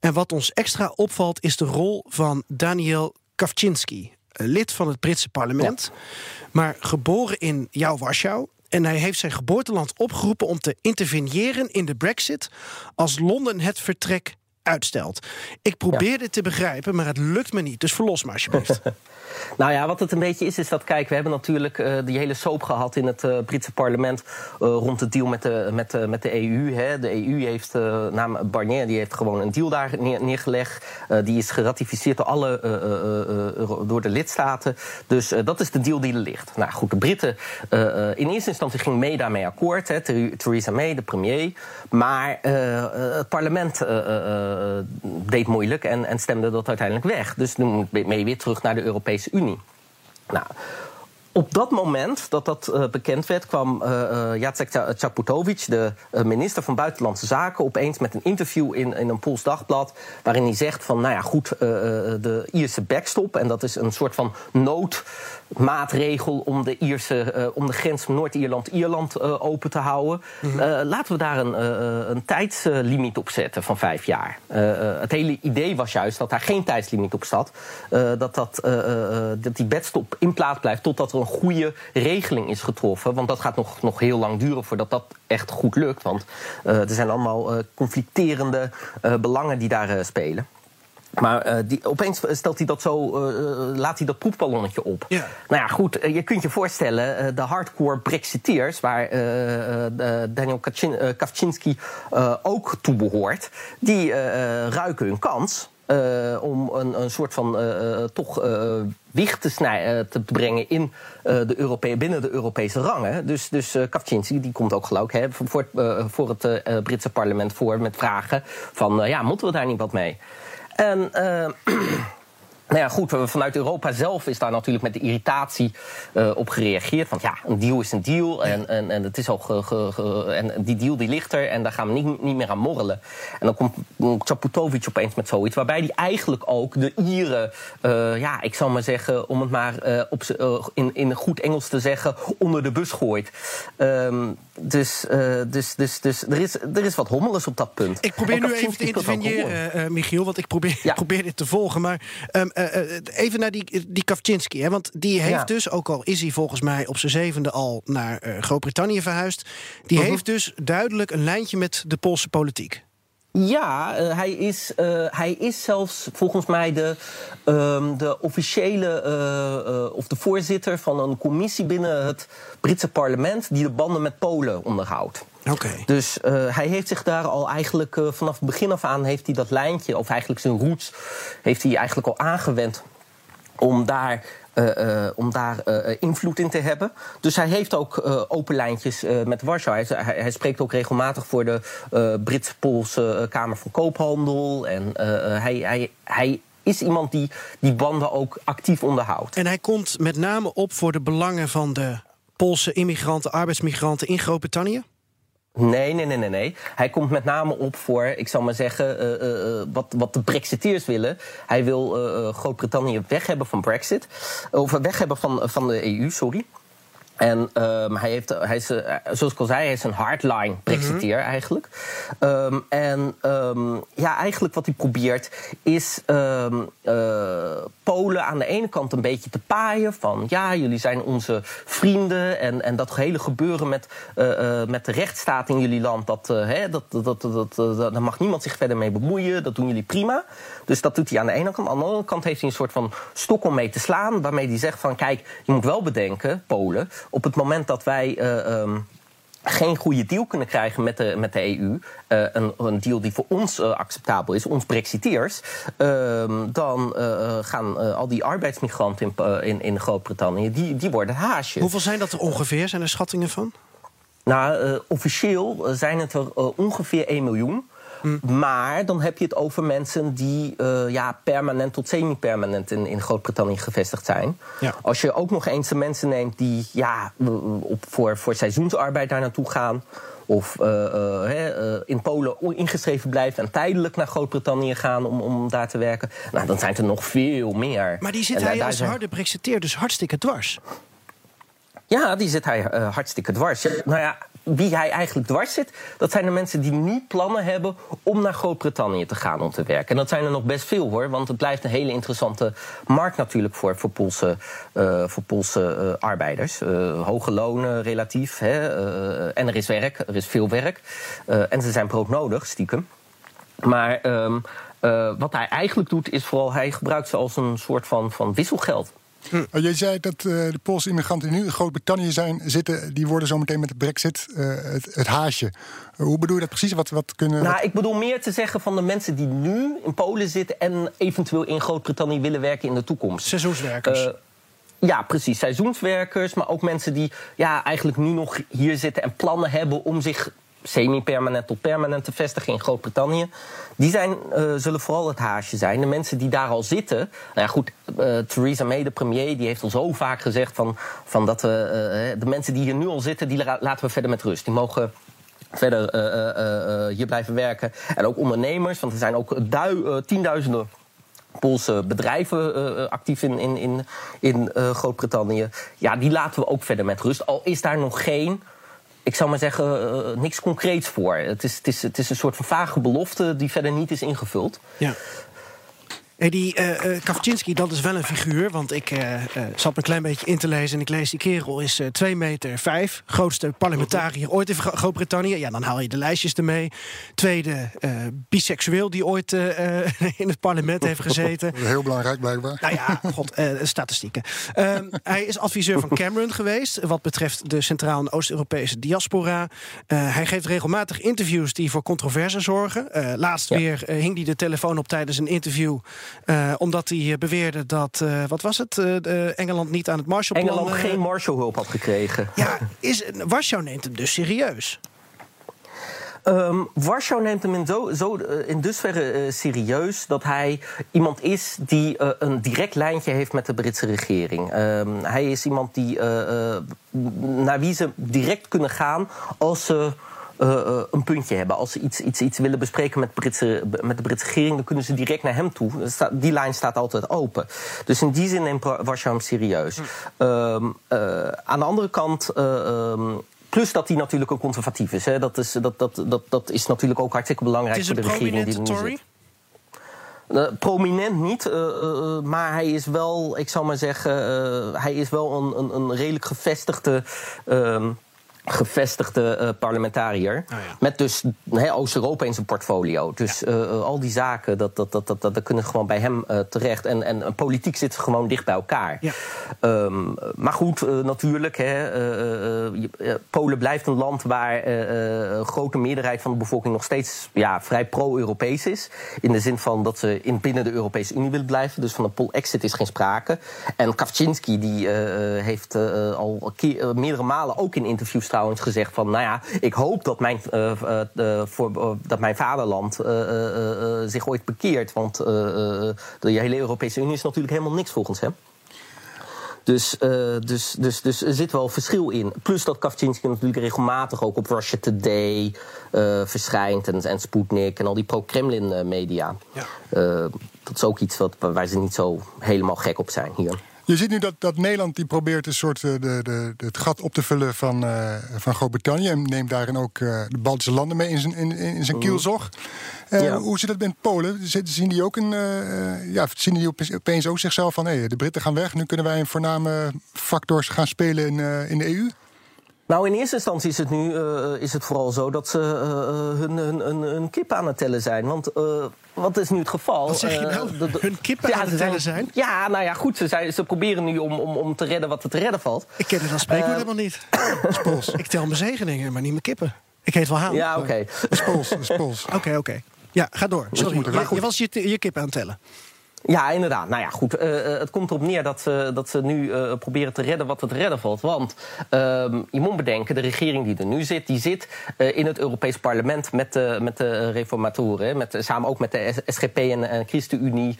En wat ons extra opvalt is de rol van Daniel Kawczynski, lid van het Britse parlement, maar geboren in jouw Warschau. En hij heeft zijn geboorteland opgeroepen om te interveneren in de Brexit als Londen het vertrek uitstelt. Ik probeer dit te begrijpen, maar het lukt me niet. Dus verlos me alsjeblieft. Nou ja, wat het een beetje is, is dat, kijk, we hebben natuurlijk uh, die hele soap gehad in het uh, Britse parlement uh, rond het deal met de, met, met de EU. Hè. De EU heeft, naam Barnier, die heeft gewoon een deal daar neer, neergelegd. die is geratificeerd door alle door de lidstaten. Dus dat is de deal die er ligt. Nou goed, de Britten in eerste instantie gingen mee daarmee akkoord. Hè, Theresa May, de premier. Maar het parlement deed moeilijk en, en stemde dat uiteindelijk weg. Dus nu moet May weer terug naar de Europese Unie. Nou, op dat moment dat dat uh, bekend werd, kwam uh, Jacek Chaputovic, de minister van Buitenlandse Zaken, opeens met een interview in, in een Pools dagblad. Waarin hij zegt van, nou ja, goed, de Ierse backstop. En dat is een soort van noodmaatregel om de, Ierse, om de grens Noord-Ierland-Ierland open te houden. Mhm. laten we daar een, een tijdslimiet op zetten van vijf jaar. het hele idee was juist dat daar geen tijdslimiet op zat. dat, dat, dat die backstop in plaats blijft totdat er een goede regeling is getroffen. Want dat gaat nog, nog heel lang duren voordat dat echt goed lukt. Want uh, er zijn allemaal uh, conflicterende uh, belangen die daar spelen. Maar die, opeens stelt hij dat zo, laat hij dat proefballonnetje op. Nou ja, goed, je kunt je voorstellen, de hardcore Brexiteers, waar Daniel Kawczynski ook toe behoort, die ruiken hun kans. Om een, een soort van toch wicht te, te brengen in, de Europee binnen de Europese rangen. Dus, dus Kawczynski die komt ook geloof hè, voor het, voor het Britse parlement voor met vragen van ja, moeten we daar niet wat mee? En Nou ja, goed, vanuit Europa zelf is daar natuurlijk met de irritatie uh, op gereageerd. Want ja, een deal is een deal en, en, en, het is al en die deal die ligt er en daar gaan we niet, niet meer aan morrelen. En dan komt Chaputovic opeens met zoiets, waarbij die eigenlijk ook de Ieren, uh, ja, ik zal maar zeggen, om het maar op, in, in goed Engels te zeggen, onder de bus gooit. Um, dus, dus, dus, dus er, is, er is wat hommeles op dat punt. Ik probeer nu even te interveneren, Michiel, want ik probeer, ja. probeer dit te volgen. Maar um, uh, even naar die, die Kavczynski. Hè, want die heeft dus, ook al is hij volgens mij op zijn zevende al naar uh, Groot-Brittannië verhuisd. Die uh-huh. heeft dus duidelijk een lijntje met de Poolse politiek. Ja, uh, hij, is, uh, hij is zelfs volgens mij de, uh, de officiële uh, of de voorzitter van een commissie binnen het Britse parlement die de banden met Polen onderhoudt. Okay. Dus hij heeft zich daar al eigenlijk vanaf het begin af aan heeft hij dat lijntje, of eigenlijk zijn roots, heeft hij eigenlijk al aangewend om daar om daar uh, invloed in te hebben. Dus hij heeft ook open lijntjes met Warschau. Hij, hij, spreekt ook regelmatig voor de Brits-Poolse Kamer van Koophandel. En hij, hij, hij is iemand die die banden ook actief onderhoudt. En hij komt met name op voor de belangen van de Poolse immigranten, arbeidsmigranten in Groot-Brittannië? Nee, nee, nee, nee, nee. Hij komt met name op voor, ik zal maar zeggen, uh, uh, wat, wat de Brexiteers willen. Hij wil Groot-Brittannië weg hebben van Brexit. Of weg hebben van, van de EU, sorry. En um, hij, heeft, hij is, uh, zoals ik al zei, hij is een hardline Brexiteer mm -hmm. eigenlijk. Um, en um, ja, eigenlijk wat hij probeert is uh, Polen aan de ene kant een beetje te paaien. Van ja, jullie zijn onze vrienden. En, en dat hele gebeuren met, uh, met de rechtsstaat in jullie land, dat, hè, dat, dat, dat, dat, dat, daar mag niemand zich verder mee bemoeien. Dat doen jullie prima. Dus dat doet hij aan de ene kant. Aan de andere kant heeft hij een soort van stok om mee te slaan. Waarmee hij zegt van kijk, je moet wel bedenken, Polen op het moment dat wij. Uh, um, geen goede deal kunnen krijgen met de, met de EU, uh, een, een, deal die voor ons uh, acceptabel is, ons Brexiteers, uh, dan gaan al die arbeidsmigranten in, in, in Groot-Brittannië, die, die worden haasjes. Hoeveel zijn dat er ongeveer? Zijn er schattingen van? Nou, officieel zijn het er ongeveer 1 miljoen. Maar dan heb je het over mensen die uh, ja, permanent tot semi-permanent in, in Groot-Brittannië gevestigd zijn. Ja. Als je ook nog eens de mensen neemt die ja, op, voor, voor seizoensarbeid daar naartoe gaan. Of uh, uh, in Polen ingeschreven blijven en tijdelijk naar Groot-Brittannië gaan om, om daar te werken. Nou, dan zijn er nog veel meer. Maar die zit hij als harde brexiteer dus hartstikke dwars. Ja, die zit hij hartstikke dwars. nou ja, wie hij eigenlijk dwars zit, dat zijn de mensen die niet plannen hebben om naar Groot-Brittannië te gaan om te werken. En dat zijn er nog best veel hoor, want het blijft een hele interessante markt natuurlijk voor, voor Poolse, uh, voor Poolse uh, arbeiders. Uh, hoge lonen relatief. Hè, en er is werk, er is veel werk. en ze zijn broodnodig, stiekem. Maar um, wat hij eigenlijk doet, is vooral hij gebruikt ze als een soort van, van wisselgeld. Hm. Jij zei dat uh, de Poolse immigranten die nu in Groot-Brittannië zijn zitten, die worden zometeen met de Brexit uh, het, het, haasje. hoe bedoel je dat precies? Wat, wat kunnen. Nou, ik bedoel meer te zeggen van de mensen die nu in Polen zitten en eventueel in Groot-Brittannië willen werken in de toekomst. Seizoenswerkers. Ja, precies. Seizoenswerkers, maar ook mensen die ja, eigenlijk nu nog hier zitten en plannen hebben om zich semi-permanent tot permanent te vestigen in Groot-Brittannië. Die zijn, uh, zullen vooral het haasje zijn. De mensen die daar al zitten. Nou ja, goed, uh, Theresa May, de premier, die heeft al zo vaak gezegd van, van dat we. Uh, de mensen die hier nu al zitten, die laten we verder met rust. Die mogen verder hier blijven werken. En ook ondernemers, want er zijn ook tienduizenden. Poolse bedrijven actief in, in, in, in Groot-Brittannië. Ja, die laten we ook verder met rust. Al is daar nog geen ik zou maar zeggen, uh, niks concreets voor. Het is, het, is, het is een soort van vage belofte die verder niet is ingevuld. Ja. Hey, die uh, Kavczynski, dat is wel een figuur. Want ik uh, zat me een klein beetje in te lezen. En ik lees, die kerel is 2 meter 5. Grootste parlementariër ooit in Groot-Brittannië. Ja, dan haal je de lijstjes ermee. Tweede biseksueel die ooit in het parlement heeft gezeten. Heel belangrijk blijkbaar. Nou ja, god, statistieken. Ehm, hij is adviseur van Cameron geweest. Wat betreft de Centraal- en Oost-Europese diaspora. hij geeft regelmatig interviews die voor controverse zorgen. laatst weer hing hij de telefoon op tijdens een interview... Uh, omdat hij eh, beweerde dat, uh, wat was het, uh, Engeland niet aan het Marshallplan... Engeland geen Marshallhulp had gekregen. Ja, is, Warschau neemt hem dus serieus. Um, Warschau neemt hem in, zo, zo, in dusverre uh, serieus dat hij iemand is die uh, een direct lijntje heeft met de Britse regering. Um, hij is iemand die, uh, naar wie ze direct kunnen gaan als ze uh, een puntje hebben. Als ze iets, iets, iets willen bespreken met, Britse, met de Britse regering, dan kunnen ze direct naar hem toe. Die lijn staat altijd open. Dus in die zin neemt Warschau hem serieus. Hm. Uh, aan de andere kant. Ehm, plus dat hij natuurlijk een conservatief is. Hè. Dat, is dat, dat, dat, dat is natuurlijk ook hartstikke belangrijk voor de regering die er nu Tory? zit. Uh, prominent niet, uh, uh, maar hij is wel, ik zou maar zeggen, hij is wel een, een, een redelijk gevestigde ehm, gevestigde uh, parlementariër. Oh ja. Met dus Oost-Europa in zijn portfolio. Dus ja. uh, al die zaken, dat, dat, dat, dat, dat, kunnen gewoon bij hem uh, terecht. En, en politiek zit gewoon dicht bij elkaar. Ja. Um, maar goed, natuurlijk. Hè, Polen blijft een land waar een grote meerderheid van de bevolking nog steeds ja, vrij pro-Europees is. In de zin van dat ze in, binnen de Europese Unie willen blijven. Dus van een pol-exit is geen sprake. En Kawczynski die heeft al keer, meerdere malen ook in interviews trouwens gezegd van, nou ja, ik hoop dat mijn, uh, uh, voor, dat mijn vaderland zich ooit bekeert. Want de hele Europese Unie is natuurlijk helemaal niks volgens hem. Dus, uh, dus, dus, dus er zit wel verschil in. Plus dat Kavczynski natuurlijk regelmatig ook op Russia Today uh, verschijnt. En, en Sputnik en al die pro-Kremlin media. Ja. Uh, dat is ook iets wat, waar ze niet zo helemaal gek op zijn hier. Je ziet nu dat, dat Nederland die probeert een soort de, de, de, het gat op te vullen van, uh, van Groot-Brittannië. En neemt daarin ook uh, de Baltische landen mee in zijn, in, in zijn kielzog. Uh, ja. Hoe zit het met Polen? Zien die ook een, ja, zien die opeens ook zichzelf van hey, de Britten gaan weg. Nu kunnen wij een voorname factors gaan spelen in, in de EU? Nou, in eerste instantie is het nu uh, is het vooral zo dat ze uh, hun, hun, hun, hun, kip aan het tellen zijn. Want uh, wat is nu het geval? Wat zeg je nou? De, de, hun kippen ja, aan het tellen zijn? Ja, nou ja, goed. Ze, zijn, ze proberen nu om, om, om te redden wat er te redden valt. Ik ken het als spreekwoord helemaal niet. Spols. Ik tel mijn zegeningen, maar niet mijn kippen. Ik heet wel Haan. Ja, oké. Okay. Oké, oké. Ja, ga door. Sorry, je, je was je, je kip aan het tellen. Ja, inderdaad. Nou ja, goed. Uh, het komt erop neer dat ze, dat ze nu proberen te redden wat het redden valt. Want uh, je moet bedenken, de regering die er nu zit... die zit in het Europees Parlement met de, met de reformatoren. Met, samen ook met de SGP en, en ChristenUnie,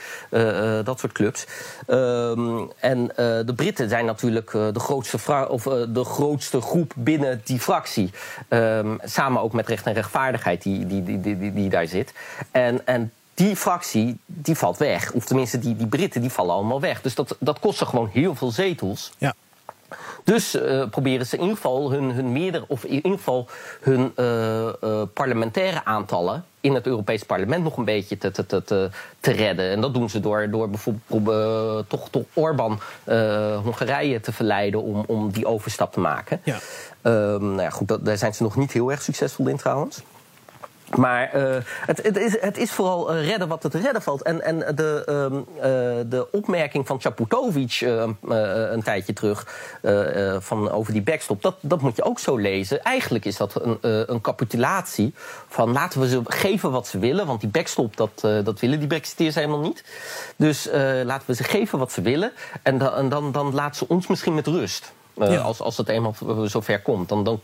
dat soort clubs. Ehm, en de Britten zijn natuurlijk de, grootste of, de grootste groep binnen die fractie. Ehm, samen ook met Recht en Rechtvaardigheid die, die, die, die, die daar zit. En, en die fractie die valt weg. Of tenminste, die, die Britten die vallen allemaal weg. Dus dat, dat kostte gewoon heel veel zetels. Ja. Dus uh, proberen ze in ieder geval hun, hun meerder, of in ieder geval hun uh, uh, parlementaire aantallen in het Europees Parlement nog een beetje te, te, te, te redden. En dat doen ze door, door bijvoorbeeld toch, toch Orbán Hongarije te verleiden om, om die overstap te maken. Ja. Ehm, nou ja, goed, dat, daar zijn ze nog niet heel erg succesvol in trouwens. Maar uh, het, het, is, het is vooral uh, redden wat het redden valt. En, en de, um, uh, de opmerking van Chaputovic een tijdje terug van over die backstop, dat, dat moet je ook zo lezen. Eigenlijk is dat een, een capitulatie van laten we ze geven wat ze willen. Want die backstop, dat, dat willen die Brexiteers helemaal niet. Dus laten we ze geven wat ze willen. En dan, dan laten ze ons misschien met rust. Uh, ja. als, als het eenmaal zover komt. Dan, dan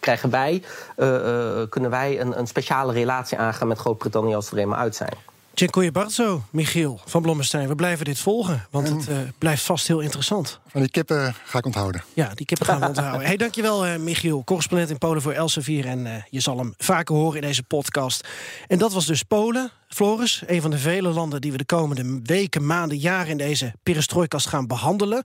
krijgen wij, uh, uh, kunnen wij een, een speciale relatie aangaan met Groot-Brittannië als we er eenmaal uit zijn. Dziękuję bardzo, Michiel van Blommestein. We blijven dit volgen, want het uh, blijft vast heel interessant. Van die kippen ga ik onthouden. Ja, die kippen gaan we onthouden. Hey, dankjewel, uh, Michiel, correspondent in Polen voor Elsevier. En uh, je zal hem vaker horen in deze podcast. En dat was dus Polen. Floris, een van de vele landen die we de komende weken, maanden, jaren in deze perestrojkast gaan behandelen.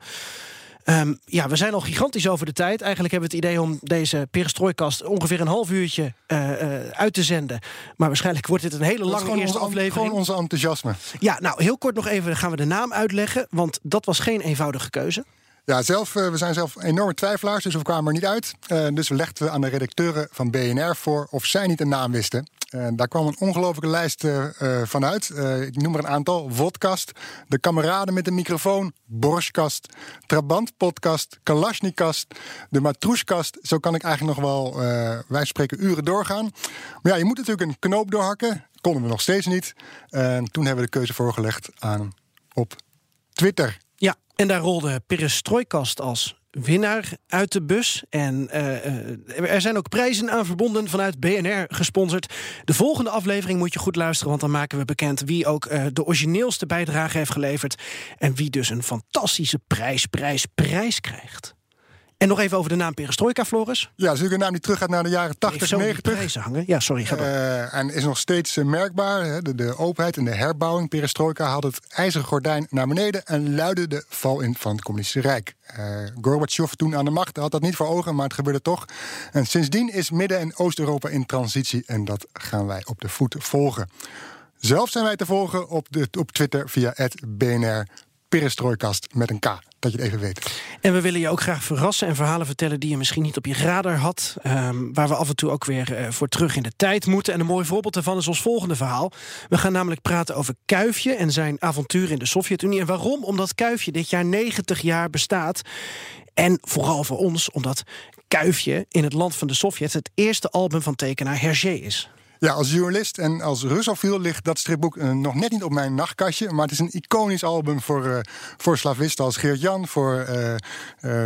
Um, ja, we zijn al gigantisch over de tijd. Eigenlijk hebben we het idee om deze perestrooikast ongeveer een half uurtje uh, uh, uit te zenden. Maar waarschijnlijk wordt dit een hele lange eerste onze, aflevering. Gewoon onze enthousiasme. Ja, nou heel kort nog even gaan we de naam uitleggen. Want dat was geen eenvoudige keuze. Ja, zelf, uh, we zijn zelf enorme twijfelaars, dus we kwamen er niet uit. Uh, dus we legden aan de redacteuren van BNR voor of zij niet een naam wisten. Uh, daar kwam een ongelofelijke lijst van uit. ik noem er een aantal. Vodkast, De Kameraden met de Microfoon, Borskast, Trabant Podcast, Kalashnikast, De Matroeskast. Zo kan ik eigenlijk nog wel, wij spreken, uren doorgaan. Maar ja, je moet natuurlijk een knoop doorhakken. Konden we nog steeds niet. toen hebben we de keuze voorgelegd aan op Twitter. Ja, en daar rolde Perestrojkast als winnaar uit de bus. En uh, er zijn ook prijzen aan verbonden vanuit BNR gesponsord. De volgende aflevering moet je goed luisteren, want dan maken we bekend wie ook uh, de origineelste bijdrage heeft geleverd. En wie dus een fantastische prijs, prijs, prijs krijgt. En nog even over de naam Perestroika, Floris. Ja, natuurlijk een naam die teruggaat naar de jaren 80, 90. hangen. Ja, sorry, ga. Uh, en is nog steeds uh, merkbaar. Hè, de, de, openheid en de herbouwing. Perestroika haalde het ijzeren gordijn naar beneden... en luidde de val in van het communistische rijk. Uh, Gorbachev toen aan de macht had dat niet voor ogen, maar het gebeurde toch. En sindsdien is Midden- en Oost-Europa in transitie... en dat gaan wij op de voet volgen. Zelf zijn wij te volgen op, de, op Twitter via het BNR perestrooikast met een K. Dat je het even weet. En we willen je ook graag verrassen en verhalen vertellen die je misschien niet op je radar had. Um, waar we af en toe ook weer uh, voor terug in de tijd moeten. En een mooi voorbeeld daarvan is ons volgende verhaal. We gaan namelijk praten over Kuifje en zijn avontuur in de Sovjet-Unie. En waarom? Omdat Kuifje dit jaar 90 jaar bestaat. En vooral voor ons, omdat Kuifje in het land van de Sovjets het eerste album van tekenaar Hergé is. Ja, als journalist en als Russofiel ligt dat stripboek uh, nog net niet op mijn nachtkastje. Maar het is een iconisch album voor, uh, voor slavisten als Geert-Jan, voor uh,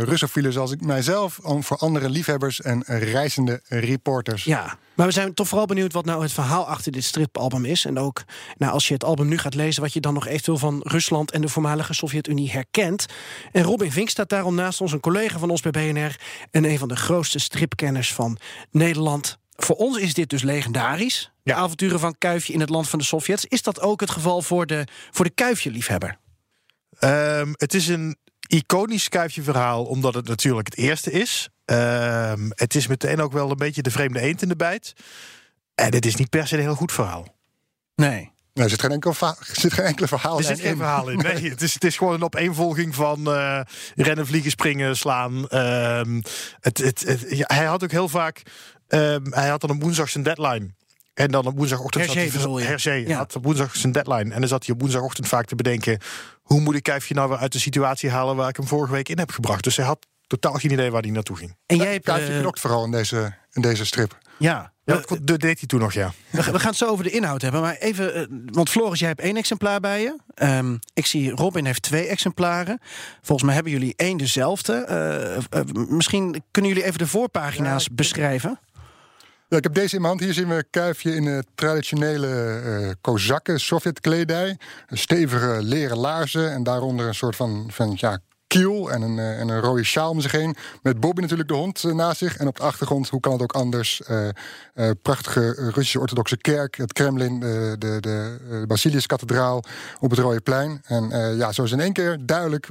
Russofielen zoals ik mijzelf, voor andere liefhebbers en reizende reporters. Ja, maar we zijn toch vooral benieuwd wat nou het verhaal achter dit stripalbum is. En ook nou, als je het album nu gaat lezen, wat je dan nog eventueel van Rusland en de voormalige Sovjet-Unie herkent. En Robin Vink staat daarom naast ons, een collega van ons bij BNR en een van de grootste stripkenners van Nederland voor ons is dit dus legendarisch. De avonturen van Kuifje in het land van de Sovjets. Is dat ook het geval voor de, voor de Kuifje-liefhebber? Um, het is een iconisch Kuifje-verhaal, omdat het natuurlijk het eerste is. Um, het is meteen ook wel een beetje de vreemde eend in de bijt. En het is niet per se een heel goed verhaal. Nee. Nee, er zit geen, enkel er zit geen enkele verhaal Er zit geen in. verhaal in. Nee, het is, het is gewoon een opeenvolging van eh, rennen, vliegen, springen, slaan. Ehm, het, het, het- ja, hij had ook heel vaak. Ehm, hij had dan op woensdag zijn deadline. En dan op woensdagochtend Hergé zat hij Ja. had op woensdag zijn deadline. En dan zat hij op woensdagochtend vaak te bedenken... hoe moet ik Kuifje nou weer uit de situatie halen... waar ik hem vorige week in heb gebracht. Dus hij had totaal geen idee waar hij naartoe ging. En jij hebt... Kuifje eh, knokt vooral in deze, in deze strip. ja, dat, deed hij toen nog, ja. we gaan het zo over de inhoud hebben. Maar even, eh, want Floris, jij hebt één exemplaar bij je. Ehm, ik zie Robin heeft twee exemplaren. Volgens mij hebben jullie één dezelfde. Eh, misschien kunnen jullie even de voorpagina's beschrijven. Ik heb deze in mijn hand. Hier zien we Kuifje in de traditionele eh kozakken, Sovjet-kledij. Een stevige leren laarzen en daaronder een soort van, van ja, kiel en een, eh, en een rode sjaal om zich heen. Met Bobby natuurlijk de hond eh, naast zich. En op de achtergrond, hoe kan het ook anders, prachtige Russische orthodoxe kerk, het Kremlin, de, de, de, Basiliuskathedraal op het Rode Plein. En ja, zo is in één keer duidelijk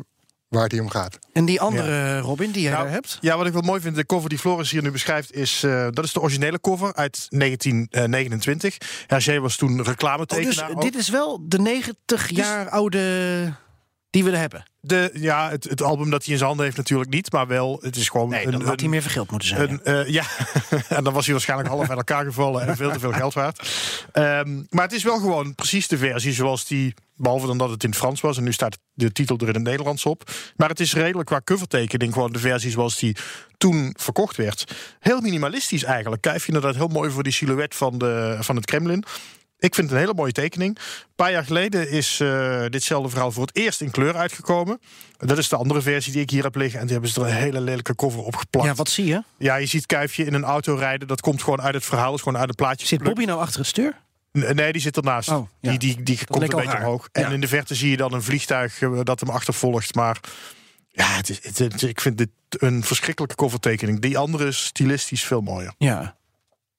waar het hier om gaat. En die andere Robin die jij Nou, daar hebt. Ja, wat ik wel mooi vind, de cover die Floris hier nu beschrijft, is eh, dat is de originele cover uit 1929. Hergé was toen Oh, dus reclametekenaar. ook. dit is wel de 90 jaar oude die we er hebben. de, ja, het, het album dat hij in zijn handen heeft natuurlijk niet, maar wel, het is gewoon Nee, een, dan had hij meer vergeld moeten zijn. een, eh, ja, en dan was hij waarschijnlijk half uit elkaar gevallen en veel te veel geld waard. Ehm, maar het is wel gewoon precies de versie zoals die, behalve dan dat het in het Frans was en nu staat de titel er in het Nederlands op. Maar het is redelijk qua covertekening gewoon de versie zoals die toen verkocht werd. Heel minimalistisch eigenlijk. Kuif je inderdaad heel mooi voor die silhouet van, de, van het Kremlin. Ik vind het een hele mooie tekening. Een paar jaar geleden is eh, ditzelfde verhaal voor het eerst in kleur uitgekomen. Dat is de andere versie die ik hier heb liggen. En die hebben ze er een hele lelijke cover op geplakt. ja, wat zie je? Ja, je ziet Kuifje in een auto rijden. Dat komt gewoon uit het verhaal. Dat is gewoon uit het plaatje. Zit. Bobby nou achter het stuur? Nee, die zit ernaast. Oh, ja. Die, die, die komt een beetje omhoog. Ja. En in de verte zie je dan een vliegtuig eh, dat hem achtervolgt. Maar ja, het is, het, het- ik vind dit een verschrikkelijke covertekening. Die andere is stilistisch veel mooier. Ja.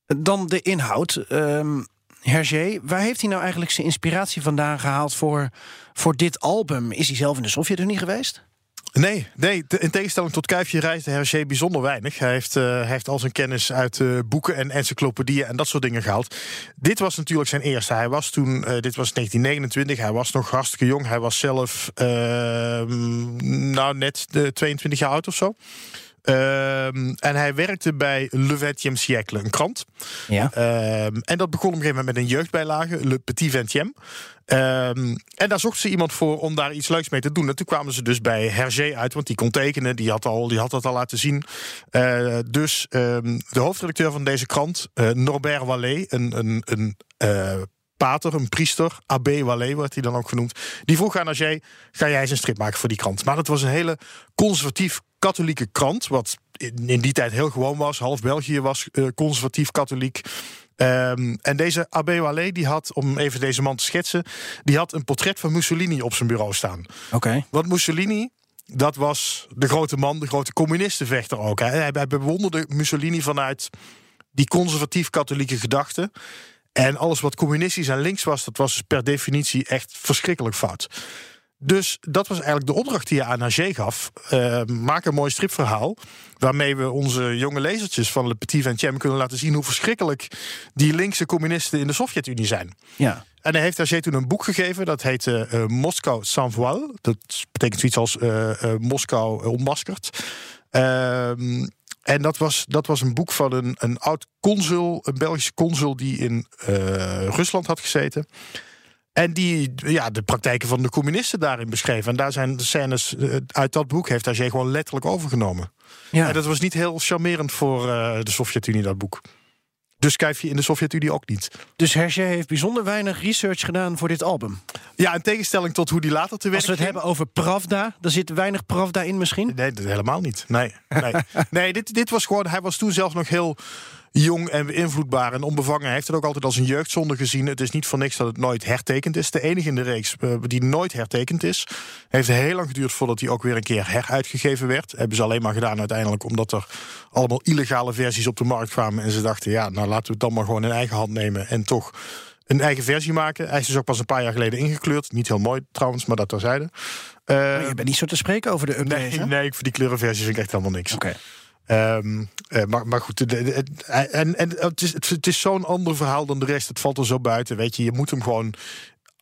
Dan de inhoud. Ehm Hergé, waar heeft hij nou eigenlijk zijn inspiratie vandaan gehaald voor, voor dit album? Is hij zelf in de Sovjet-Unie geweest? Nee, nee, in tegenstelling tot Kuifje reisde Hergé bijzonder weinig. Hij heeft, eh, heeft al zijn kennis uit eh, boeken en encyclopedieën en dat soort dingen gehaald. Dit was natuurlijk zijn eerste. Hij was toen, eh, dit was 1929, hij was nog hartstikke jong. Hij was zelf, ehm, nou net de 22 jaar oud of zo. Ehm, en hij werkte bij Le 20e siècle, een krant. Ja. Ehm, en dat begon op een gegeven moment met een jeugdbijlage, Le Petit Vingtième. Ehm, en daar zochten ze iemand voor om daar iets leuks mee te doen. En toen kwamen ze dus bij Hergé uit, want die kon tekenen, die had, al, die had dat al laten zien. Eh, dus de hoofdredacteur van deze krant, eh, Norbert Wallet, een, een, een eh, pater, een priester, abbé Wallet wordt hij dan ook genoemd. Die vroeg aan Hergé, ga jij eens een strip maken voor die krant? Maar dat was een hele conservatief katholieke krant, wat in, die tijd heel gewoon was. Half België was eh, conservatief katholiek. Ehm, en deze Abbé Wallet, die had, om even deze man te schetsen, die had een portret van Mussolini op zijn bureau staan. Oké. Want Mussolini, dat was de grote man, de grote communistenvechter ook. Hij, hij bewonderde Mussolini vanuit die conservatief-katholieke gedachte. En alles wat communistisch en links was, dat was dus per definitie echt verschrikkelijk fout. Dus dat was eigenlijk de opdracht die je aan Hergé gaf. Eh, maak een mooi stripverhaal. Waarmee we onze jonge lezertjes van Le Petit Vingtième kunnen laten zien hoe verschrikkelijk die linkse communisten in de Sovjet-Unie zijn. Ja. En hij heeft Hergé toen een boek gegeven. Dat heette eh, Moskou sans voile. Dat betekent zoiets als eh, Moskou ontmaskerd. Ehm, en dat was, dat was een boek van een, een oud consul, een Belgische consul die in eh, Rusland had gezeten. En die ja, de praktijken van de communisten daarin beschreven. En daar zijn de scènes eh, uit dat boek heeft Hergé gewoon letterlijk overgenomen. ja. En dat was niet heel charmerend voor eh, de Sovjet-Unie, dat boek. Dus kijf je in de Sovjet-Unie ook niet. Dus Hergé heeft bijzonder weinig research gedaan voor dit album. Ja, in tegenstelling tot hoe die later te werk Als we het ging. hebben over Pravda, er zit weinig Pravda in misschien. Nee, helemaal niet. Nee, nee. nee dit, dit was gewoon. Hij was toen zelf nog heel jong en beïnvloedbaar en onbevangen. Hij heeft het ook altijd als een jeugdzonde gezien. Het is niet voor niks dat het nooit hertekend is. De enige in de reeks eh, die nooit hertekend is. Heeft heel lang geduurd voordat hij ook weer een keer heruitgegeven werd. Hebben ze alleen maar gedaan uiteindelijk omdat er allemaal illegale versies op de markt kwamen. En ze dachten, ja, nou laten we het dan maar gewoon in eigen hand nemen en toch een eigen versie maken. Hij is dus ook pas een paar jaar geleden ingekleurd. Niet heel mooi trouwens, maar dat terzijde. Eh, Maar je bent niet zo te spreken over de updates, Nee, hè? nee, voor die kleurenversies vind ik echt helemaal niks. Oké. Ehm, eh, maar, maar goed, en, en het is, het is zo'n ander verhaal dan de rest. Het valt er zo buiten. Weet je, je moet hem gewoon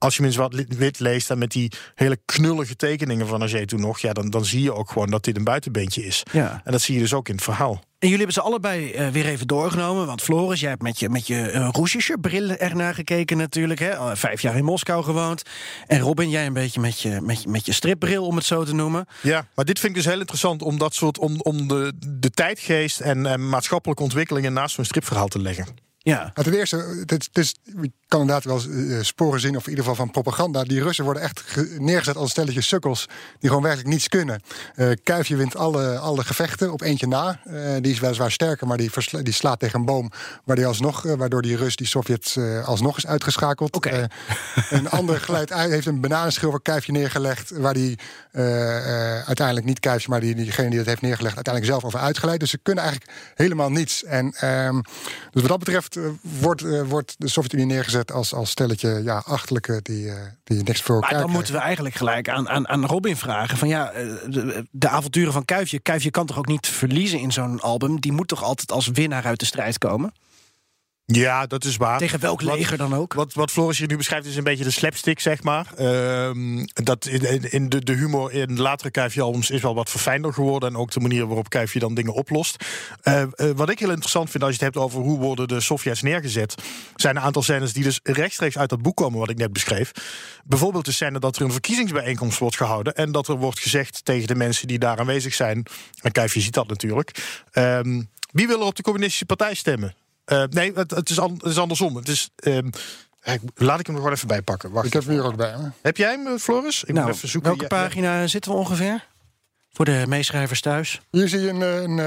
als je minstens wat wit leest en met die hele knullige tekeningen van Hergé toen nog, ja, dan, dan zie je ook gewoon dat dit een buitenbeentje is. Ja. En dat zie je dus ook in het verhaal. En jullie hebben ze allebei eh, weer even doorgenomen. Want Floris, jij hebt met je, met je uh, bril ernaar gekeken natuurlijk. Hè? Al vijf jaar in Moskou gewoond. En Robin, jij een beetje met je, met je, met je stripbril, om het zo te noemen. Ja, maar dit vind ik dus heel interessant om dat soort om, om de, de tijdgeest en, en maatschappelijke ontwikkelingen naast zo'n stripverhaal te leggen. Ja. Maar ten eerste, het, het is, je kan inderdaad wel uh, sporen zien, of in ieder geval van propaganda. Die Russen worden echt neergezet als stelletje sukkels die gewoon werkelijk niets kunnen. Uh, Kuifje wint alle, alle gevechten op eentje na. Uh, die is weliswaar sterker, maar die, die slaat tegen een boom. Maar die alsnog, waardoor die Rus, die Sovjet, alsnog is uitgeschakeld. Okay. een ander geluid heeft een bananenschil voor Kuifje neergelegd. Waar die uiteindelijk niet Kuifje, maar die, diegene die dat heeft neergelegd, uiteindelijk zelf over uitgeleid. Dus ze kunnen eigenlijk helemaal niets. En um, dus wat dat betreft wordt, wordt de Sovjet-Unie neergezet als, als stelletje ja, achterlijke die, uh, die niks voor elkaar Maar dan krijgen. moeten we eigenlijk gelijk aan, aan, aan Robin vragen: van ja, de, de, avonturen van Kuifje. Kuifje kan toch ook niet verliezen in zo'n album? Die moet toch altijd als winnaar uit de strijd komen? Ja, dat is waar. Tegen welk leger dan ook? Wat, wat Floris hier nu beschrijft is een beetje de slapstick, zeg maar. Um, dat in, in de, de, humor in latere Kuifje-albums is wel wat verfijnder geworden. En ook de manier waarop Kuifje dan dingen oplost. Uh, uh, wat ik heel interessant vind als je het hebt over hoe worden de Sovjets neergezet... zijn een aantal scènes die dus rechtstreeks uit dat boek komen wat ik net beschreef. Bijvoorbeeld de scène dat er een verkiezingsbijeenkomst wordt gehouden... en dat er wordt gezegd tegen de mensen die daar aanwezig zijn... en Kuifje ziet dat natuurlijk... Um, wie wil er op de communistische partij stemmen? Uh, nee, het, het, is an, het, is andersom. Het is, um, laat ik hem er gewoon even bij pakken. Wacht ik heb hem hier ook bij. Heb jij hem, Floris? Ik nou, moet even zoeken. Welke pagina ja. zitten we ongeveer? Voor de meeschrijvers thuis. Hier zie je een, een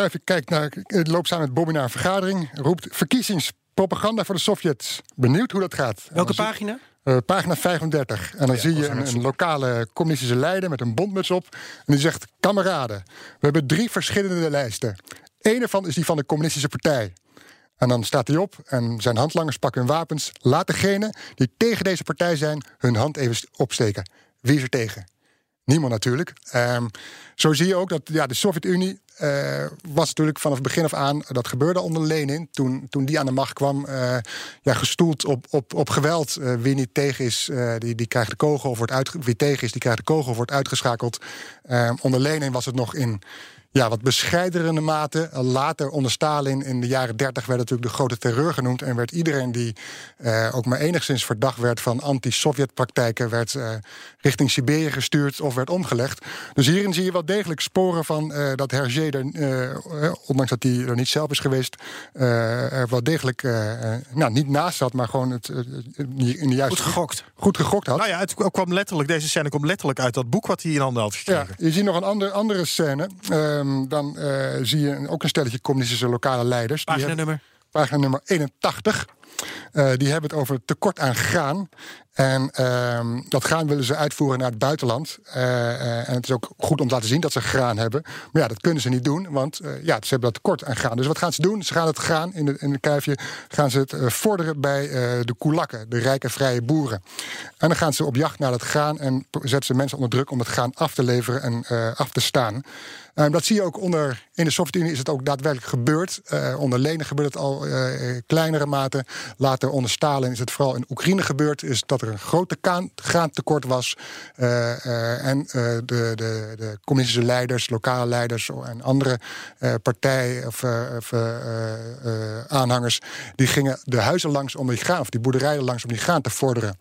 uh, kijkt naar, loopt samen met Bobby naar een vergadering, roept verkiezingspropaganda voor de Sovjets. Benieuwd hoe dat gaat. Welke pagina? Uh, pagina 35. En dan ja, zie je een, een, lokale communistische leider met een bondmuts op. En die zegt: Kameraden, we hebben drie verschillende lijsten. Eén ervan is die van de Communistische Partij. En dan staat hij op en zijn handlangers pakken hun wapens. Laat degene die tegen deze partij zijn hun hand even opsteken. Wie is er tegen? Niemand natuurlijk. Um, zo zie je ook dat ja, de Sovjet-Unie uh, was natuurlijk vanaf het begin af aan, dat gebeurde onder Lenin, toen, toen die aan de macht kwam, uh, ja, gestoeld op, op, op geweld. Uh, wie niet tegen is, die, die krijgt de kogel, of wordt uit, wie tegen is, die krijgt de kogel, of wordt uitgeschakeld. Ehm, onder Lenin was het nog in ja, wat bescheidenere mate. Later onder Stalin in de jaren 30 werd natuurlijk de grote terreur genoemd. En werd iedereen die uh, ook maar enigszins verdacht werd van anti-Sovjet praktijken, werd uh, richting Siberië gestuurd of werd omgelegd. Dus hierin zie je wel degelijk sporen van uh, dat Hergé, er, ondanks dat hij er niet zelf is geweest, er wel degelijk nou, niet naast zat, maar gewoon het in de juiste. Goed gegokt. Goed gegokt had. Nou ja, het kwam letterlijk, deze scène komt letterlijk uit dat boek wat hij in handen had gekregen. Ja, je ziet nog een ander, andere scène. Um, dan uh, zie je ook een stelletje communistische lokale leiders. Pagina nummer? Pagina nummer 81. Uh, die hebben het over tekort aan graan. En uh, dat graan willen ze uitvoeren naar het buitenland. Uh, en het is ook goed om te laten zien dat ze graan hebben. Maar ja, dat kunnen ze niet doen, want ja, ze hebben dat tekort aan graan. Dus wat gaan ze doen? Ze gaan het graan in de, in de kuifje gaan ze het vorderen bij de koelakken, de rijke vrije boeren. En dan gaan ze op jacht naar dat graan en zetten ze mensen onder druk om het graan af te leveren en af te staan. Um, dat zie je ook onder. In de Sovjet-Unie is het ook daadwerkelijk gebeurd. Uh, onder Lenin gebeurt het al uh, kleinere mate. Later onder Stalin is het vooral in Oekraïne gebeurd. Is dat er een grote graantekort was. Uh, en de, de, de, communistische leiders, lokale leiders en andere partijen of, of aanhangers. die gingen de huizen langs om die graan, of die boerderijen langs om die graan te vorderen.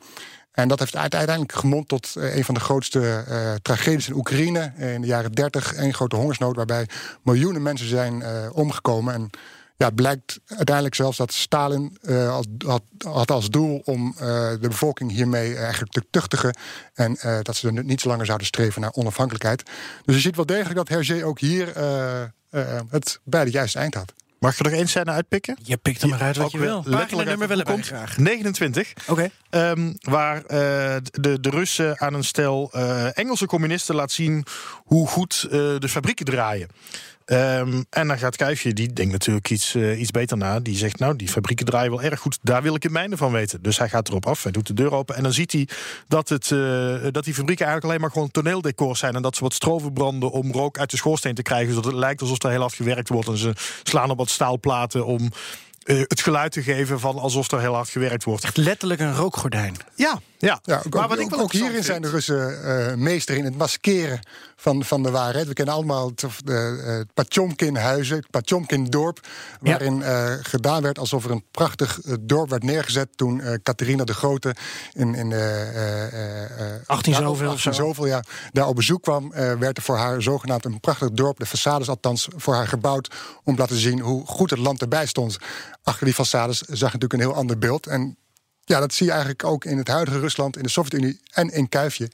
En dat heeft uiteindelijk gemond tot een van de grootste uh, tragedies in Oekraïne. In de jaren 30, een grote hongersnood waarbij miljoenen mensen zijn omgekomen. En ja, blijkt uiteindelijk zelfs dat Stalin had, had, had, als doel om de bevolking hiermee eigenlijk te tuchtigen. En dat ze er niet zo langer zouden streven naar onafhankelijkheid. Dus je ziet wel degelijk dat Hergé ook hier het bij het juiste eind had. Mag ik er nog één scène uitpikken? Je pikt er maar uit wat je wil. Pagina nummer wij graag. 29. Oké. Okay. Um, waar uh, de, de Russen aan een stel uh, Engelse communisten laat zien hoe goed uh, de fabrieken draaien. Um, en dan gaat Kuifje, die denkt natuurlijk iets, uh, iets beter na. Die zegt, nou, die fabrieken draaien wel erg goed. Daar wil ik het mijne van weten. Dus hij gaat erop af, hij doet de deur open. En dan ziet hij dat, het, uh, dat die fabrieken eigenlijk alleen maar gewoon toneeldecors zijn. En dat ze wat stroven branden om rook uit de schoorsteen te krijgen. Zodat het lijkt alsof er heel hard gewerkt wordt. En ze slaan op wat staalplaten om eh, het geluid te geven van alsof er heel hard gewerkt wordt. Echt letterlijk een rookgordijn. Ja, ja. Ja, ook, maar wat ook, ik wel ook hierin zijn de Russen eh, meester in het maskeren van, van de waarheid. We kennen allemaal het, uh, het Patjomkin-huizen, het Patjomkin-dorp... waarin eh, gedaan werd alsof er een prachtig eh, dorp werd neergezet... toen eh Catharina de Grote in, in eh, eh, 18 ja, zoveel of 18 zo. zoveel, ja, daar op bezoek kwam... eh, werd er voor haar zogenaamd een prachtig dorp... de façades althans voor haar gebouwd... om te laten zien hoe goed het land erbij stond. Achter die façades zag je natuurlijk een heel ander beeld... En ja, dat zie je eigenlijk ook in het huidige Rusland, in de Sovjet-Unie en in Kuifje.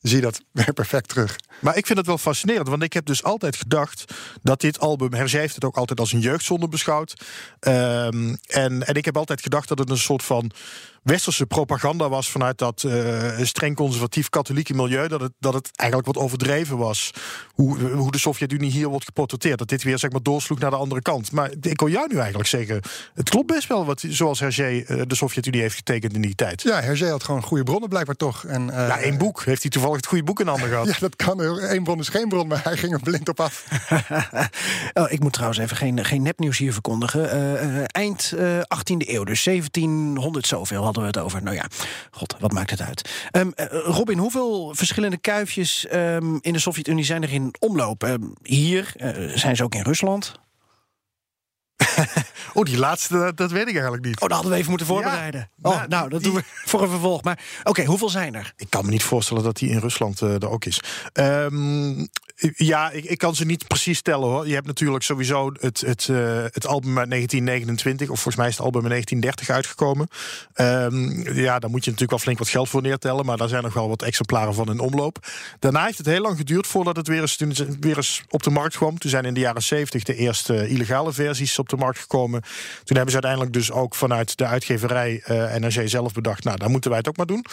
Zie je dat weer perfect terug. Maar ik vind het wel fascinerend, want ik heb dus altijd gedacht dat dit album, Hergé heeft het ook altijd als een jeugdzonde beschouwd. Ehm, en, en ik heb altijd gedacht dat het een soort van westerse propaganda was vanuit dat eh, streng conservatief katholieke milieu. Dat het, dat het eigenlijk wat overdreven was. Hoe, hoe de Sovjet-Unie hier wordt geportretteerd. Dat dit weer zeg maar doorsloeg naar de andere kant. Maar ik wil jou nu eigenlijk zeggen, het klopt best wel wat, zoals Hergé eh, de Sovjet-Unie heeft getekend in die tijd. Ja, Hergé had gewoon goede bronnen blijkbaar toch. En, eh, Ja, één boek. Heeft hij toevallig het goede boek in handen gehad? Ja, dat kan. Eén bron is geen bron, maar hij ging er blind op af. oh, ik moet trouwens even geen, geen nepnieuws hier verkondigen. Eind eh 18e eeuw, dus 1700 zoveel hadden we het over. Nou ja, god, wat maakt het uit. Ehm, eh, Robin, hoeveel verschillende kuifjes ehm, in de Sovjet-Unie zijn er in omloop? Ehm, hier, eh, zijn ze ook in Rusland? Oh, die laatste, dat, dat weet ik eigenlijk niet. Oh, dat hadden we even moeten voorbereiden. Ja, oh, nou, nou, dat die- doen we voor een vervolg. Maar oké, hoeveel zijn er? Ik kan me niet voorstellen dat die in Rusland eh, er ook is. Ja, ik, ik kan ze niet precies tellen hoor. Je hebt natuurlijk sowieso het, het, eh, het album uit 1929, of volgens mij is het album in 1930 uitgekomen. Ehm, ja, daar moet je natuurlijk wel flink wat geld voor neertellen, maar daar zijn nog wel wat exemplaren van in omloop. Daarna heeft het heel lang geduurd voordat het weer eens, weer op de markt kwam. Toen zijn in de jaren 70 de eerste illegale versies op de markt gekomen. Toen hebben ze uiteindelijk dus ook vanuit de uitgeverij eh NRC zelf bedacht, nou, daar moeten wij het ook maar doen.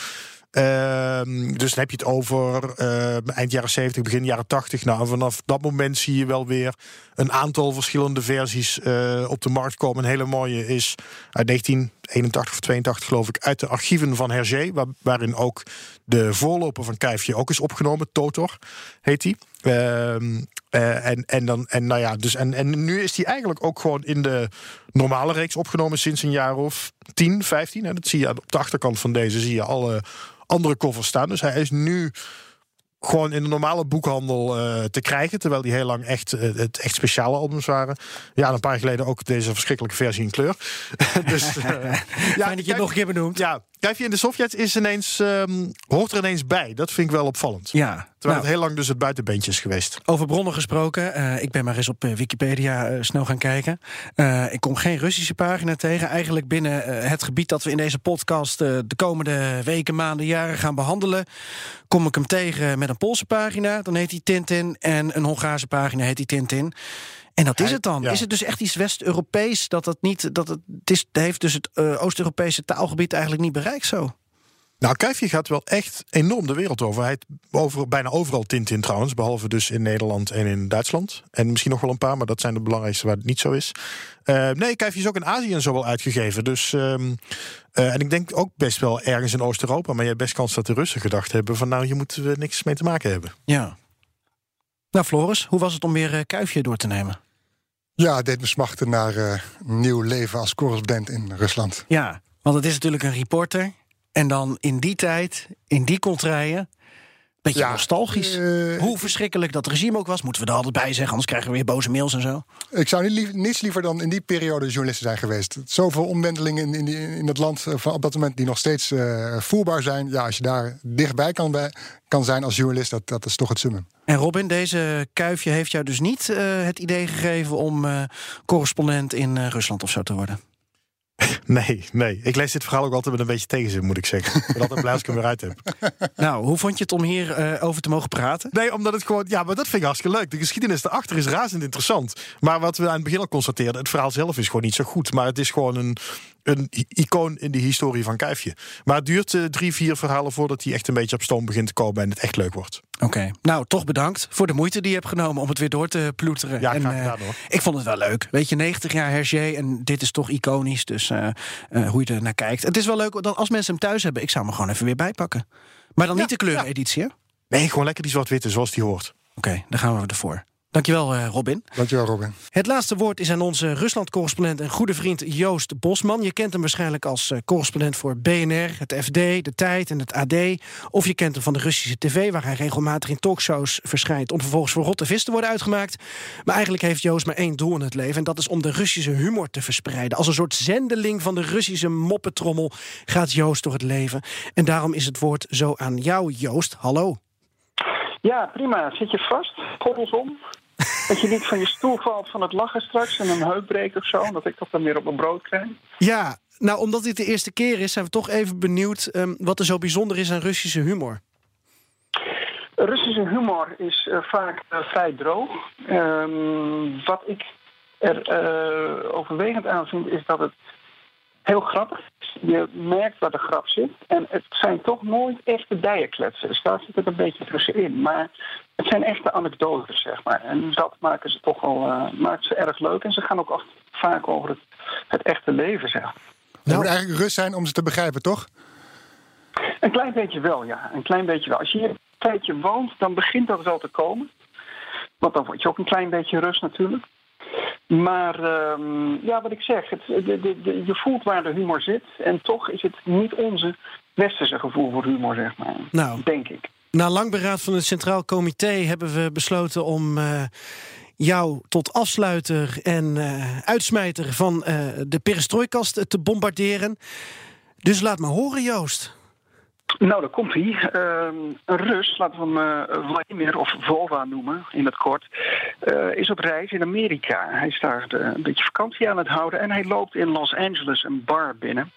Ehm, dus dan heb je het over eh, eind jaren 70, begin jaren 80. Nou, en vanaf dat moment zie je wel weer een aantal verschillende versies eh, op de markt komen. Een hele mooie is uit 1981 of 82, geloof ik, uit de archieven van Hergé. Waar, waarin ook de voorloper van Kijfje ook is opgenomen. Totor heet die. Ehm, eh, en, en, dan, en, nou ja, dus, en, en nu is die eigenlijk ook gewoon in de normale reeks opgenomen sinds een jaar of 10, 15. En dat zie je op de achterkant van deze zie je alle andere covers staan. Dus hij is nu gewoon in de normale boekhandel eh, te krijgen. Terwijl die heel lang echt, eh, het echt speciale albums waren. Ja, en een paar jaar geleden ook deze verschrikkelijke versie in kleur. dus, eh, ja, Fijn dat je het nog een keer benoemt. Ja, kijk je in de Sovjet is ineens, ehm, hoort er ineens bij. Dat vind ik wel opvallend. Ja, Terwijl nou, het heel lang dus het buitenbeentje is geweest. Over bronnen gesproken. eh, ik ben maar eens op eh, Wikipedia eh, snel gaan kijken. Ik kom geen Russische pagina tegen. Eigenlijk binnen het gebied dat we in deze podcast de komende weken, maanden, jaren gaan behandelen. Kom ik hem tegen met een Poolse pagina. Dan heet hij Tintin. En een Hongaarse pagina heet hij Tintin. En dat is het dan. ja. Is het dus echt iets West-Europees? Dat het niet. Dat het, het, is, heeft dus het eh, Oost-Europese taalgebied eigenlijk niet bereikt zo. Nou, Kuifje gaat wel echt enorm de wereld over. Hij over, bijna overal Tintin trouwens. Behalve dus in Nederland en in Duitsland. En misschien nog wel een paar, maar dat zijn de belangrijkste waar het niet zo is. Eh, nee, Kuifje is ook in Azië en zo wel uitgegeven. Dus, ehm, eh, en ik denk ook best wel ergens in Oost-Europa. Maar je hebt best kans dat de Russen gedacht hebben van... nou, hier moeten we niks mee te maken hebben. Ja. Nou, Floris, hoe was het om weer Kuifje door te nemen? Ja, deed me smachten naar eh, nieuw leven als correspondent in Rusland. Ja, want het is natuurlijk een reporter. En dan in die tijd, in die contraien. Beetje Ja, nostalgisch. eh, Hoe verschrikkelijk dat regime ook was, moeten we er altijd bij zeggen. Anders krijgen we weer boze mails en zo. Ik zou niet lief- niets liever dan in die periode journalisten zijn geweest. Zoveel omwentelingen in, in, die- in het land eh, van op dat moment die nog steeds eh, voerbaar zijn. Ja, als je daar dichtbij kan, bij, kan zijn als journalist, dat, dat is toch het summum. En Robin, deze kuifje heeft jou dus niet het idee gegeven om correspondent in Rusland of zo te worden. Nee, nee. Ik lees dit verhaal ook altijd met een beetje tegenzin, moet ik zeggen. Ik ben altijd blij als ik hem weer uit heb. nou, hoe vond je het om hier eh, over te mogen praten? Nee, omdat het gewoon. Ja, maar dat vind ik hartstikke leuk. De geschiedenis daarachter is razend interessant. Maar wat we aan het begin al constateerden, het verhaal zelf is gewoon niet zo goed. Maar het is gewoon een, een icoon in de historie van Kuifje. Maar het duurt eh, drie, vier verhalen voordat hij echt een beetje op stoom begint te komen en het echt leuk wordt. Oké, nou toch bedankt voor de moeite die je hebt genomen om het weer door te ploeteren. Ja, en, graag eh, gedaan, hoor. ik vond het wel leuk. Weet je, 90 jaar Hergé en dit is toch iconisch. Dus eh, hoe je er naar kijkt. Het is wel leuk dat als mensen hem thuis hebben, ik zou hem gewoon even weer bijpakken. Maar dan niet de kleureneditie, hè? Oké, Nee, gewoon lekker die zwart-witte zoals die hoort. dan gaan we ervoor. Dankjewel, uh, Robin. Dankjewel, Robin. Het laatste woord is aan onze Rusland-correspondent en goede vriend Joost Bosman. Je kent hem waarschijnlijk als uh, correspondent voor BNR, het FD, De Tijd en het AD. Of je kent hem van de Russische tv, waar hij regelmatig in talkshows verschijnt... om vervolgens voor rotte vis te worden uitgemaakt. Maar eigenlijk heeft Joost maar één doel in het leven... en dat is om de Russische humor te verspreiden. Als een soort zendeling van de Russische moppetrommel gaat Joost door het leven. En daarom is het woord zo aan jou, Joost. Hallo. Ja, prima. Zit je vast? Goddels om? Dat je niet van je stoel valt van het lachen straks en een heup breekt of zo. Dat ik dat dan weer op mijn brood krijg. Ja, nou omdat dit de eerste keer is, zijn we toch even benieuwd um, wat er zo bijzonder is aan Russische humor. Russische humor is uh, vaak uh, vrij droog. Um, wat ik er uh, overwegend aan vind, is dat het heel grappig. Je merkt waar de grap zit. En het zijn toch nooit echte dijenkletsen. Dus daar zit het een beetje tussenin. Maar het zijn echte anekdotes, zeg maar. En dat maken ze toch wel uh, maakt ze erg leuk. En ze gaan ook vaak over het, het echte leven, zeg maar. Nou, moet eigenlijk rust zijn om ze te begrijpen, toch? Een klein beetje wel, ja. Een klein beetje wel. Als je hier een tijdje woont, dan begint dat wel te komen. Want dan word je ook een klein beetje rust natuurlijk. Maar uh, ja, wat ik zeg, het, de, de, je voelt waar de humor zit. En toch is het niet onze westerse gevoel voor humor, zeg maar. Nou, denk ik. Na lang beraad van het Centraal Comité hebben we besloten om uh, jou tot afsluiter en uh, uitsmijter van uh, de perestrooikast te bombarderen. Dus laat maar horen, Joost. Nou, daar komt hij. Uh, een Rus, laten we hem uh, of Volva noemen in het kort, uh, is op reis in Amerika. Hij is daar een beetje vakantie aan het houden en hij loopt in Los Angeles een bar binnen.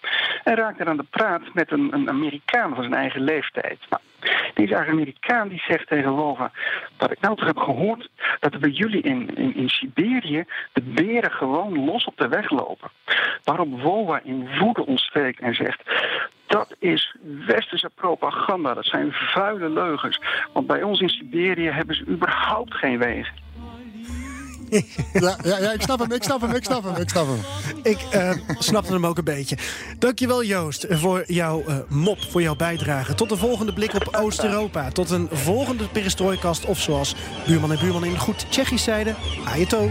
En raakt er aan de praat met een, een Amerikaan van zijn eigen leeftijd. Nou, deze Amerikaan die zegt tegen Volva dat ik nou toch heb gehoord dat er bij jullie in, in, Siberië de beren gewoon los op de weg lopen. Waarop Volva in woede ontsteekt en zegt dat is westerse propaganda. Dat zijn vuile leugens. Want bij ons in Siberië hebben ze überhaupt geen wegen. Ja, ja, ja, ik snap hem, ik snap hem, ik snap hem, ik snap hem. Ik uh, snapte hem ook een beetje. Dankjewel Joost voor jouw uh, mop, voor jouw bijdrage. Tot de volgende blik op Oost-Europa. Tot een volgende perestrooikast of zoals buurman en buurman in goed Tsjechisch zeiden, ajeto.